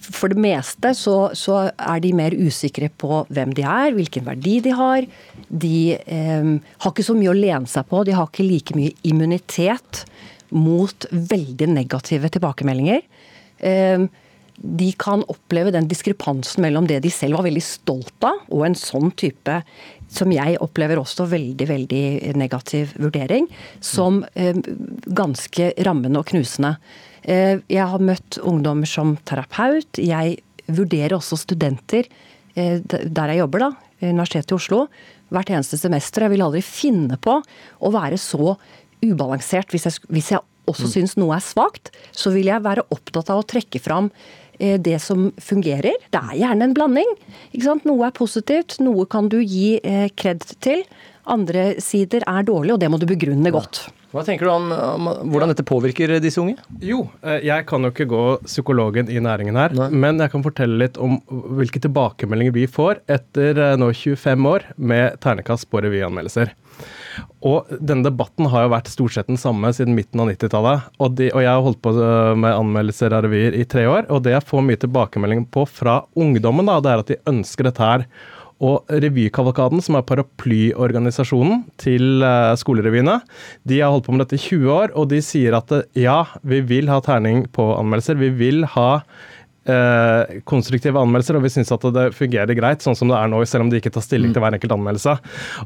for det meste så, så er de mer usikre på hvem de er, hvilken verdi de har. De eh, har ikke så mye å lene seg på, de har ikke like mye immunitet mot veldig negative tilbakemeldinger. Eh, de kan oppleve den diskrepansen mellom det de selv var veldig stolt av, og en sånn type, som jeg opplever også veldig, veldig negativ vurdering, som eh, ganske rammende og knusende. Eh, Jeg har møtt ungdommer som terapeut. Jeg vurderer også studenter eh, der jeg jobber, da, Universitetet i Oslo, hvert eneste semester. Jeg vil aldri finne på å være så ubalansert. Hvis jeg, hvis jeg også Mm. syns noe er svakt, så vil jeg være opptatt av å trekke fram eh, det som fungerer. Det er gjerne en blanding. Noe er positivt, noe kan du gi eh, kred til. Andre sider er dårlige, og det må du begrunne godt. Hva tenker du om, om hvordan dette påvirker disse unge? Jo, eh, jeg kan jo ikke gå psykologen i næringen her, men jeg kan fortelle litt om hvilke tilbakemeldinger vi får etter eh, nå 25 år med ternekast på revyanmeldelser. Og denne debatten har jo vært stort sett den samme siden midten av 90-tallet. Og, og jeg har holdt på øh, med anmeldelser av revyer i tre år, og det jeg får mye tilbakemelding på fra ungdommen, da, det er at de ønsker dette her. Og Revykavalkaden, som er paraplyorganisasjonen til eh, skolerevyene, de har holdt på med dette i 20 år, og de sier at eh, ja, vi vil ha terning på anmeldelser. Vi vil ha eh, konstruktive anmeldelser, og vi syns at det fungerer greit sånn som det er nå, selv om de ikke tar stilling til hver enkelt anmeldelse.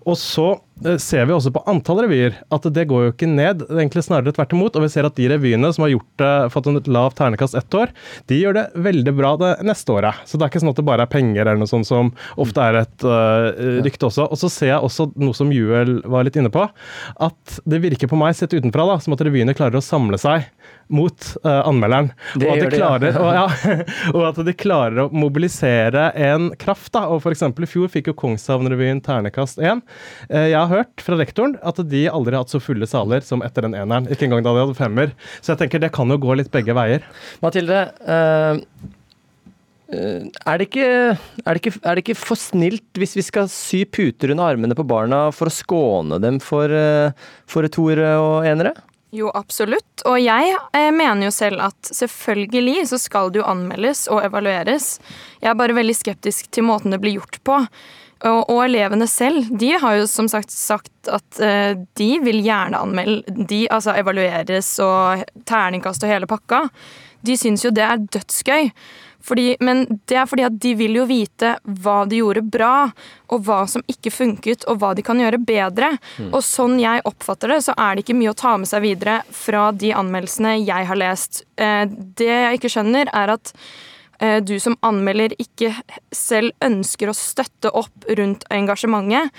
Og så eh, ser vi også på antall revyer at det går jo ikke ned, det er egentlig snarere tvert imot. Og vi ser at de revyene som har gjort eh, fått en lavt ternekast ett år, de gjør det veldig bra det neste året. Så det er ikke sånn at det bare er penger eller noe sånt som ofte er et eh, rykte også. Og så ser jeg også noe som Juel var litt inne på, at det virker på meg sett utenfra da, som at revyene klarer å samle seg mot uh, anmelderen. Det og at de de de, ja. klarer, og, ja, og at de klarer å mobilisere en kraft. da, og eksempel I fjor fikk jo Kongshavn-revyen ternekast 1. Uh, jeg har hørt fra rektoren at de aldri har hatt så fulle saler som etter den eneren. Ikke engang da de hadde femmer. Så jeg tenker det kan jo gå litt begge veier. Mathilde, eh, eh, er, det ikke, er, det ikke, er det ikke for snilt hvis vi skal sy puter under armene på barna for å skåne dem for, eh, for toere og enere? Jo, absolutt. Og jeg eh, mener jo selv at selvfølgelig så skal det jo anmeldes og evalueres. Jeg er bare veldig skeptisk til måten det blir gjort på. Og, og elevene selv, de har jo som sagt sagt at eh, de vil gjerne anmelde. De altså evalueres og terningkast og hele pakka. De syns jo det er dødsgøy. Fordi, men det er fordi at de vil jo vite hva de gjorde bra, og hva som ikke funket, og hva de kan gjøre bedre. Mm. Og sånn jeg oppfatter det, så er det ikke mye å ta med seg videre fra de anmeldelsene jeg har lest. Eh, Det jeg ikke skjønner, er at eh, du som anmelder ikke selv ønsker å støtte opp rundt engasjementet,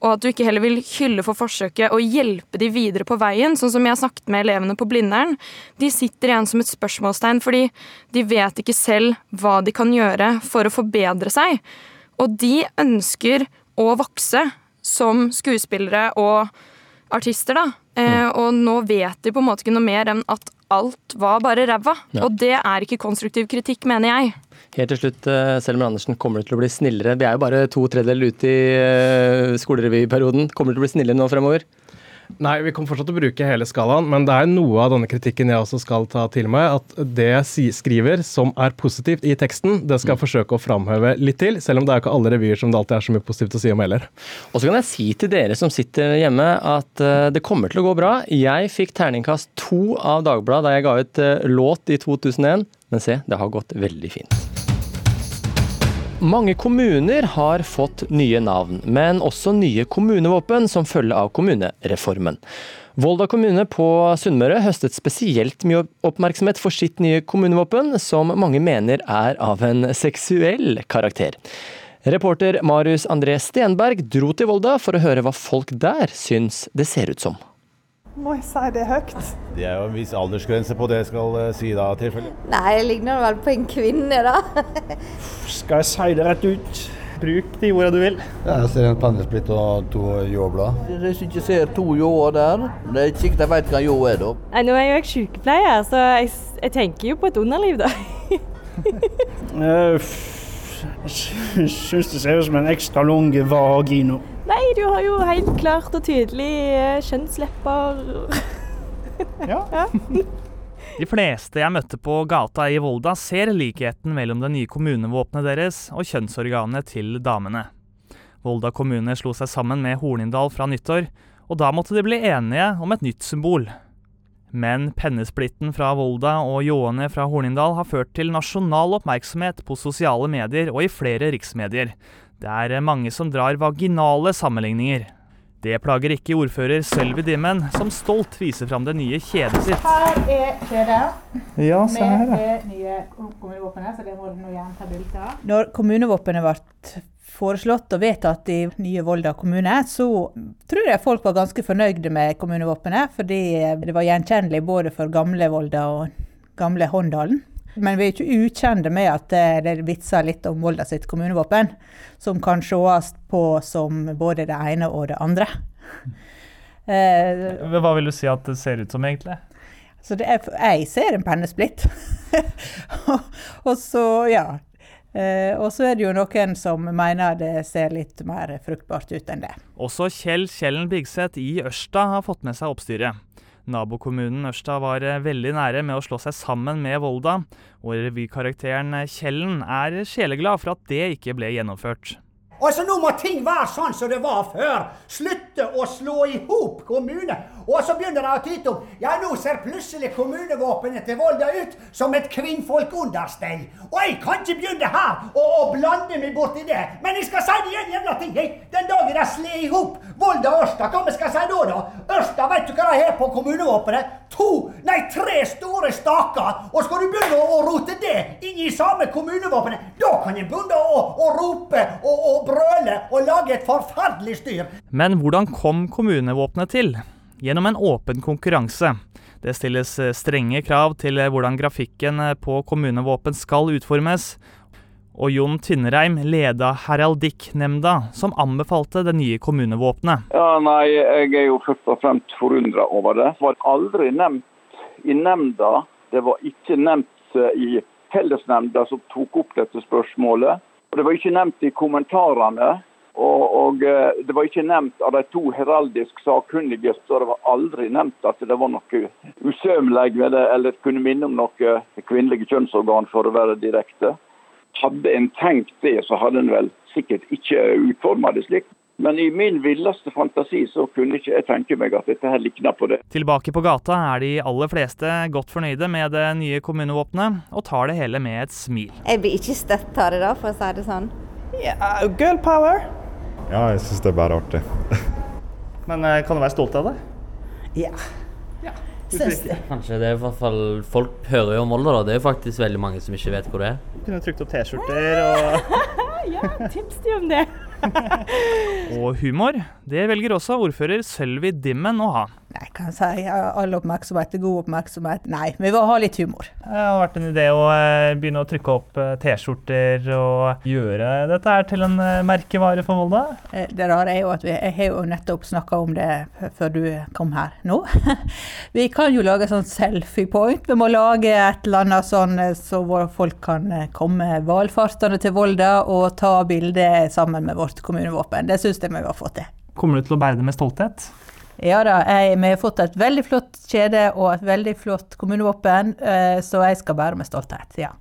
og at du ikke heller vil hylle for forsøket og hjelpe de videre på veien, sånn som jeg har snakket med elevene på Blindern. De sitter igjen som et spørsmålstegn, fordi de vet ikke selv hva de kan gjøre for å forbedre seg. Og de ønsker å vokse som skuespillere og artister, da. Eh, og nå vet de på en måte ikke noe mer enn at alt var bare ræva. Ja. Og det er ikke konstruktiv kritikk, mener jeg. Helt til slutt, eh, Selmer Andersen, kommer du til å bli snillere? Vi er jo bare to tredjedeler ute i eh, skolerevyperioden. Kommer du til å bli snillere nå fremover? Nei, vi kommer fortsatt til å bruke hele skalaen, men det er noe av denne kritikken jeg også skal ta til meg. At det jeg skriver som er positivt i teksten, det skal jeg forsøke å framheve litt til. Selv om det er ikke alle revyer som det alltid er så mye positivt å si om heller. Og så kan jeg si til dere som sitter hjemme at uh, det kommer til å gå bra. Jeg fikk terningkast to av Dagbladet da jeg ga ut uh, låt i 2001, men se, det har gått veldig fint. Mange kommuner har fått nye navn, men også nye kommunevåpen som følge av kommunereformen. Volda kommune på Sunnmøre høstet spesielt mye oppmerksomhet for sitt nye kommunevåpen, som mange mener er av en seksuell karakter. Reporter Marius André Stenberg dro til Volda for å høre hva folk der syns det ser ut som. Må jeg si det høyt? Det er jo en viss aldersgrense på det jeg skal uh, si da, tilfelle. Nei, jeg ligner vel på en kvinne, da. skal jeg si det rett ut? Bruk de ordene du vil. Ja, jeg ser en pennesplitt og to ljåblad. Hvis du ikke ser to ljåer der, det er ikke sikkert jeg vet hva ljå er, da. Nei, nå er jeg jo jeg sykepleier, så jeg, jeg, tenker jo på et underliv, da. uh, jeg syns det ser ut som en ekstra lang vagino. Nei, du har jo helt klart og tydelig eh, kjønnslepper. ja. ja. De fleste jeg møtte på gata i Volda, ser likheten mellom det nye kommunevåpenet deres og kjønnsorganet til damene. Volda kommune slo seg sammen med Hornindal fra nyttår, og da måtte de bli enige om et nytt symbol. Men pennesplitten fra Volda og ljåene fra Hornindal har ført til nasjonal oppmerksomhet på sosiale medier og i flere riksmedier, det er mange som drar vaginale sammenligninger. Det plager ikke ordfører Sølvi Dimmen, som stolt viser fram det nye kjedet sitt. Her er kjedet ja, se her, med det nye kommunevåpenet, så det må du gjerne ta bilde av. Når kommunevåpenet ble foreslått og vedtatt i nye Volda kommune, så tror jeg folk var ganske fornøyde med kommunevåpenet, fordi det var gjenkjennelig både for gamle Volda og gamle Håndalen. Men vi er ikke ukjente med at det er vitser litt om Volda sitt kommunevåpen, som kan sees på som både det ene og det andre. Eh, Hva vil du si at det ser ut som, egentlig? Så er, jeg ser en pennesplitt. og så, ja. Eh, og så er det jo noen som mener det ser litt mer fruktbart ut enn det. Også Kjell Kjellen Bigseth i Ørsta har fått med seg oppstyret. Nabokommunen Ørsta var eh, veldig nære med å slå seg sammen med Volda, og revykarakteren Kjellen er sjeleglad for at det ikke ble gjennomført. Altså, Nå må ting være sånn som det var før. Slutte å slå i hop kommuner. Og så begynner de å tyte om ja, nå ser plutselig kommunevåpenet til Volda ut som et kvinnfolkunderstell. Og jeg kan ikke begynne her og, og blande meg borti det. Men jeg skal si det igjen jævla ting. Jeg. Den dagen de slår i hop Volda og Ørsta, hva skal jeg si da? da? Ørsta, vet du hva de har på kommunevåpenet? To, nei, tre store staker. Og skal du begynne å rote det inn i samme kommunevåpenet, da kan jeg begynne å, å rope og, og brøle og lage et forferdelig styr. Men hvordan kom kommunevåpenet til? Gjennom en åpen konkurranse. Det stilles eh, strenge krav til eh, hvordan grafikken eh, på kommunevåpen skal utformes. Og Jon Tynnereim leda heraldikknemnda som anbefalte det nye kommunevåpenet. Ja, nei, Jeg er jo først og fremst forundra over det. Det var aldri nevnt i nemnda. Det var ikke nevnt i fellesnemnda som tok opp dette spørsmålet. Og Det var ikke nevnt i kommentarene. Og, og, eh, Det var ikke nevnt av de to heraldisk sakkunnige, så det var aldri nevnt at det var noe usømmelig ved det, eller kunne minne om noe kvinnelige kjønnsorgan, for å være direkte. Hadde en tenkt det, så hadde en vel sikkert ikke utforma det slik. Men i min villeste fantasi så kunne ikke jeg tenke meg at dette her likna på det. Tilbake på gata er de aller fleste godt fornøyde med det nye kommunevåpenet, og tar det hele med et smil. Jeg blir ikke støtt av det, da, for å si det sånn. Yeah, girl power. Ja, jeg syns det er bare artig. Men eh, kan du være stolt av det? Ja. ja. Syns det. Kanskje det er i hvert fall Folk hører jo om Volda, da. Det er jo faktisk veldig mange som ikke vet hvor det er. Du kunne trykt opp T-skjorter og Ja, tips de om det. og humor, det velger også ordfører Sølvi Dimmen å ha. Nei, kan jeg si all oppmerksomhet er god oppmerksomhet. Nei, vi vil ha litt humor. Det har vært en idé å eh, begynne å trykke opp eh, T-skjorter og gjøre dette her til en eh, merkevare for Volda? Det rare er jo at vi jeg har jo nettopp snakka om det før du kom her nå. vi kan jo lage sånn selfie point. Vi må lage et eller annet sånn så folk kan komme valfartende til Volda og ta bilde sammen med vårt kommunevåpen. Det syns jeg vi har fått til. Kommer du til å bære det med stolthet? Ja da, jeg, vi har fått et veldig flott kjede og et veldig flott kommunevåpen, eh, så jeg skal bære med stolthet. ja.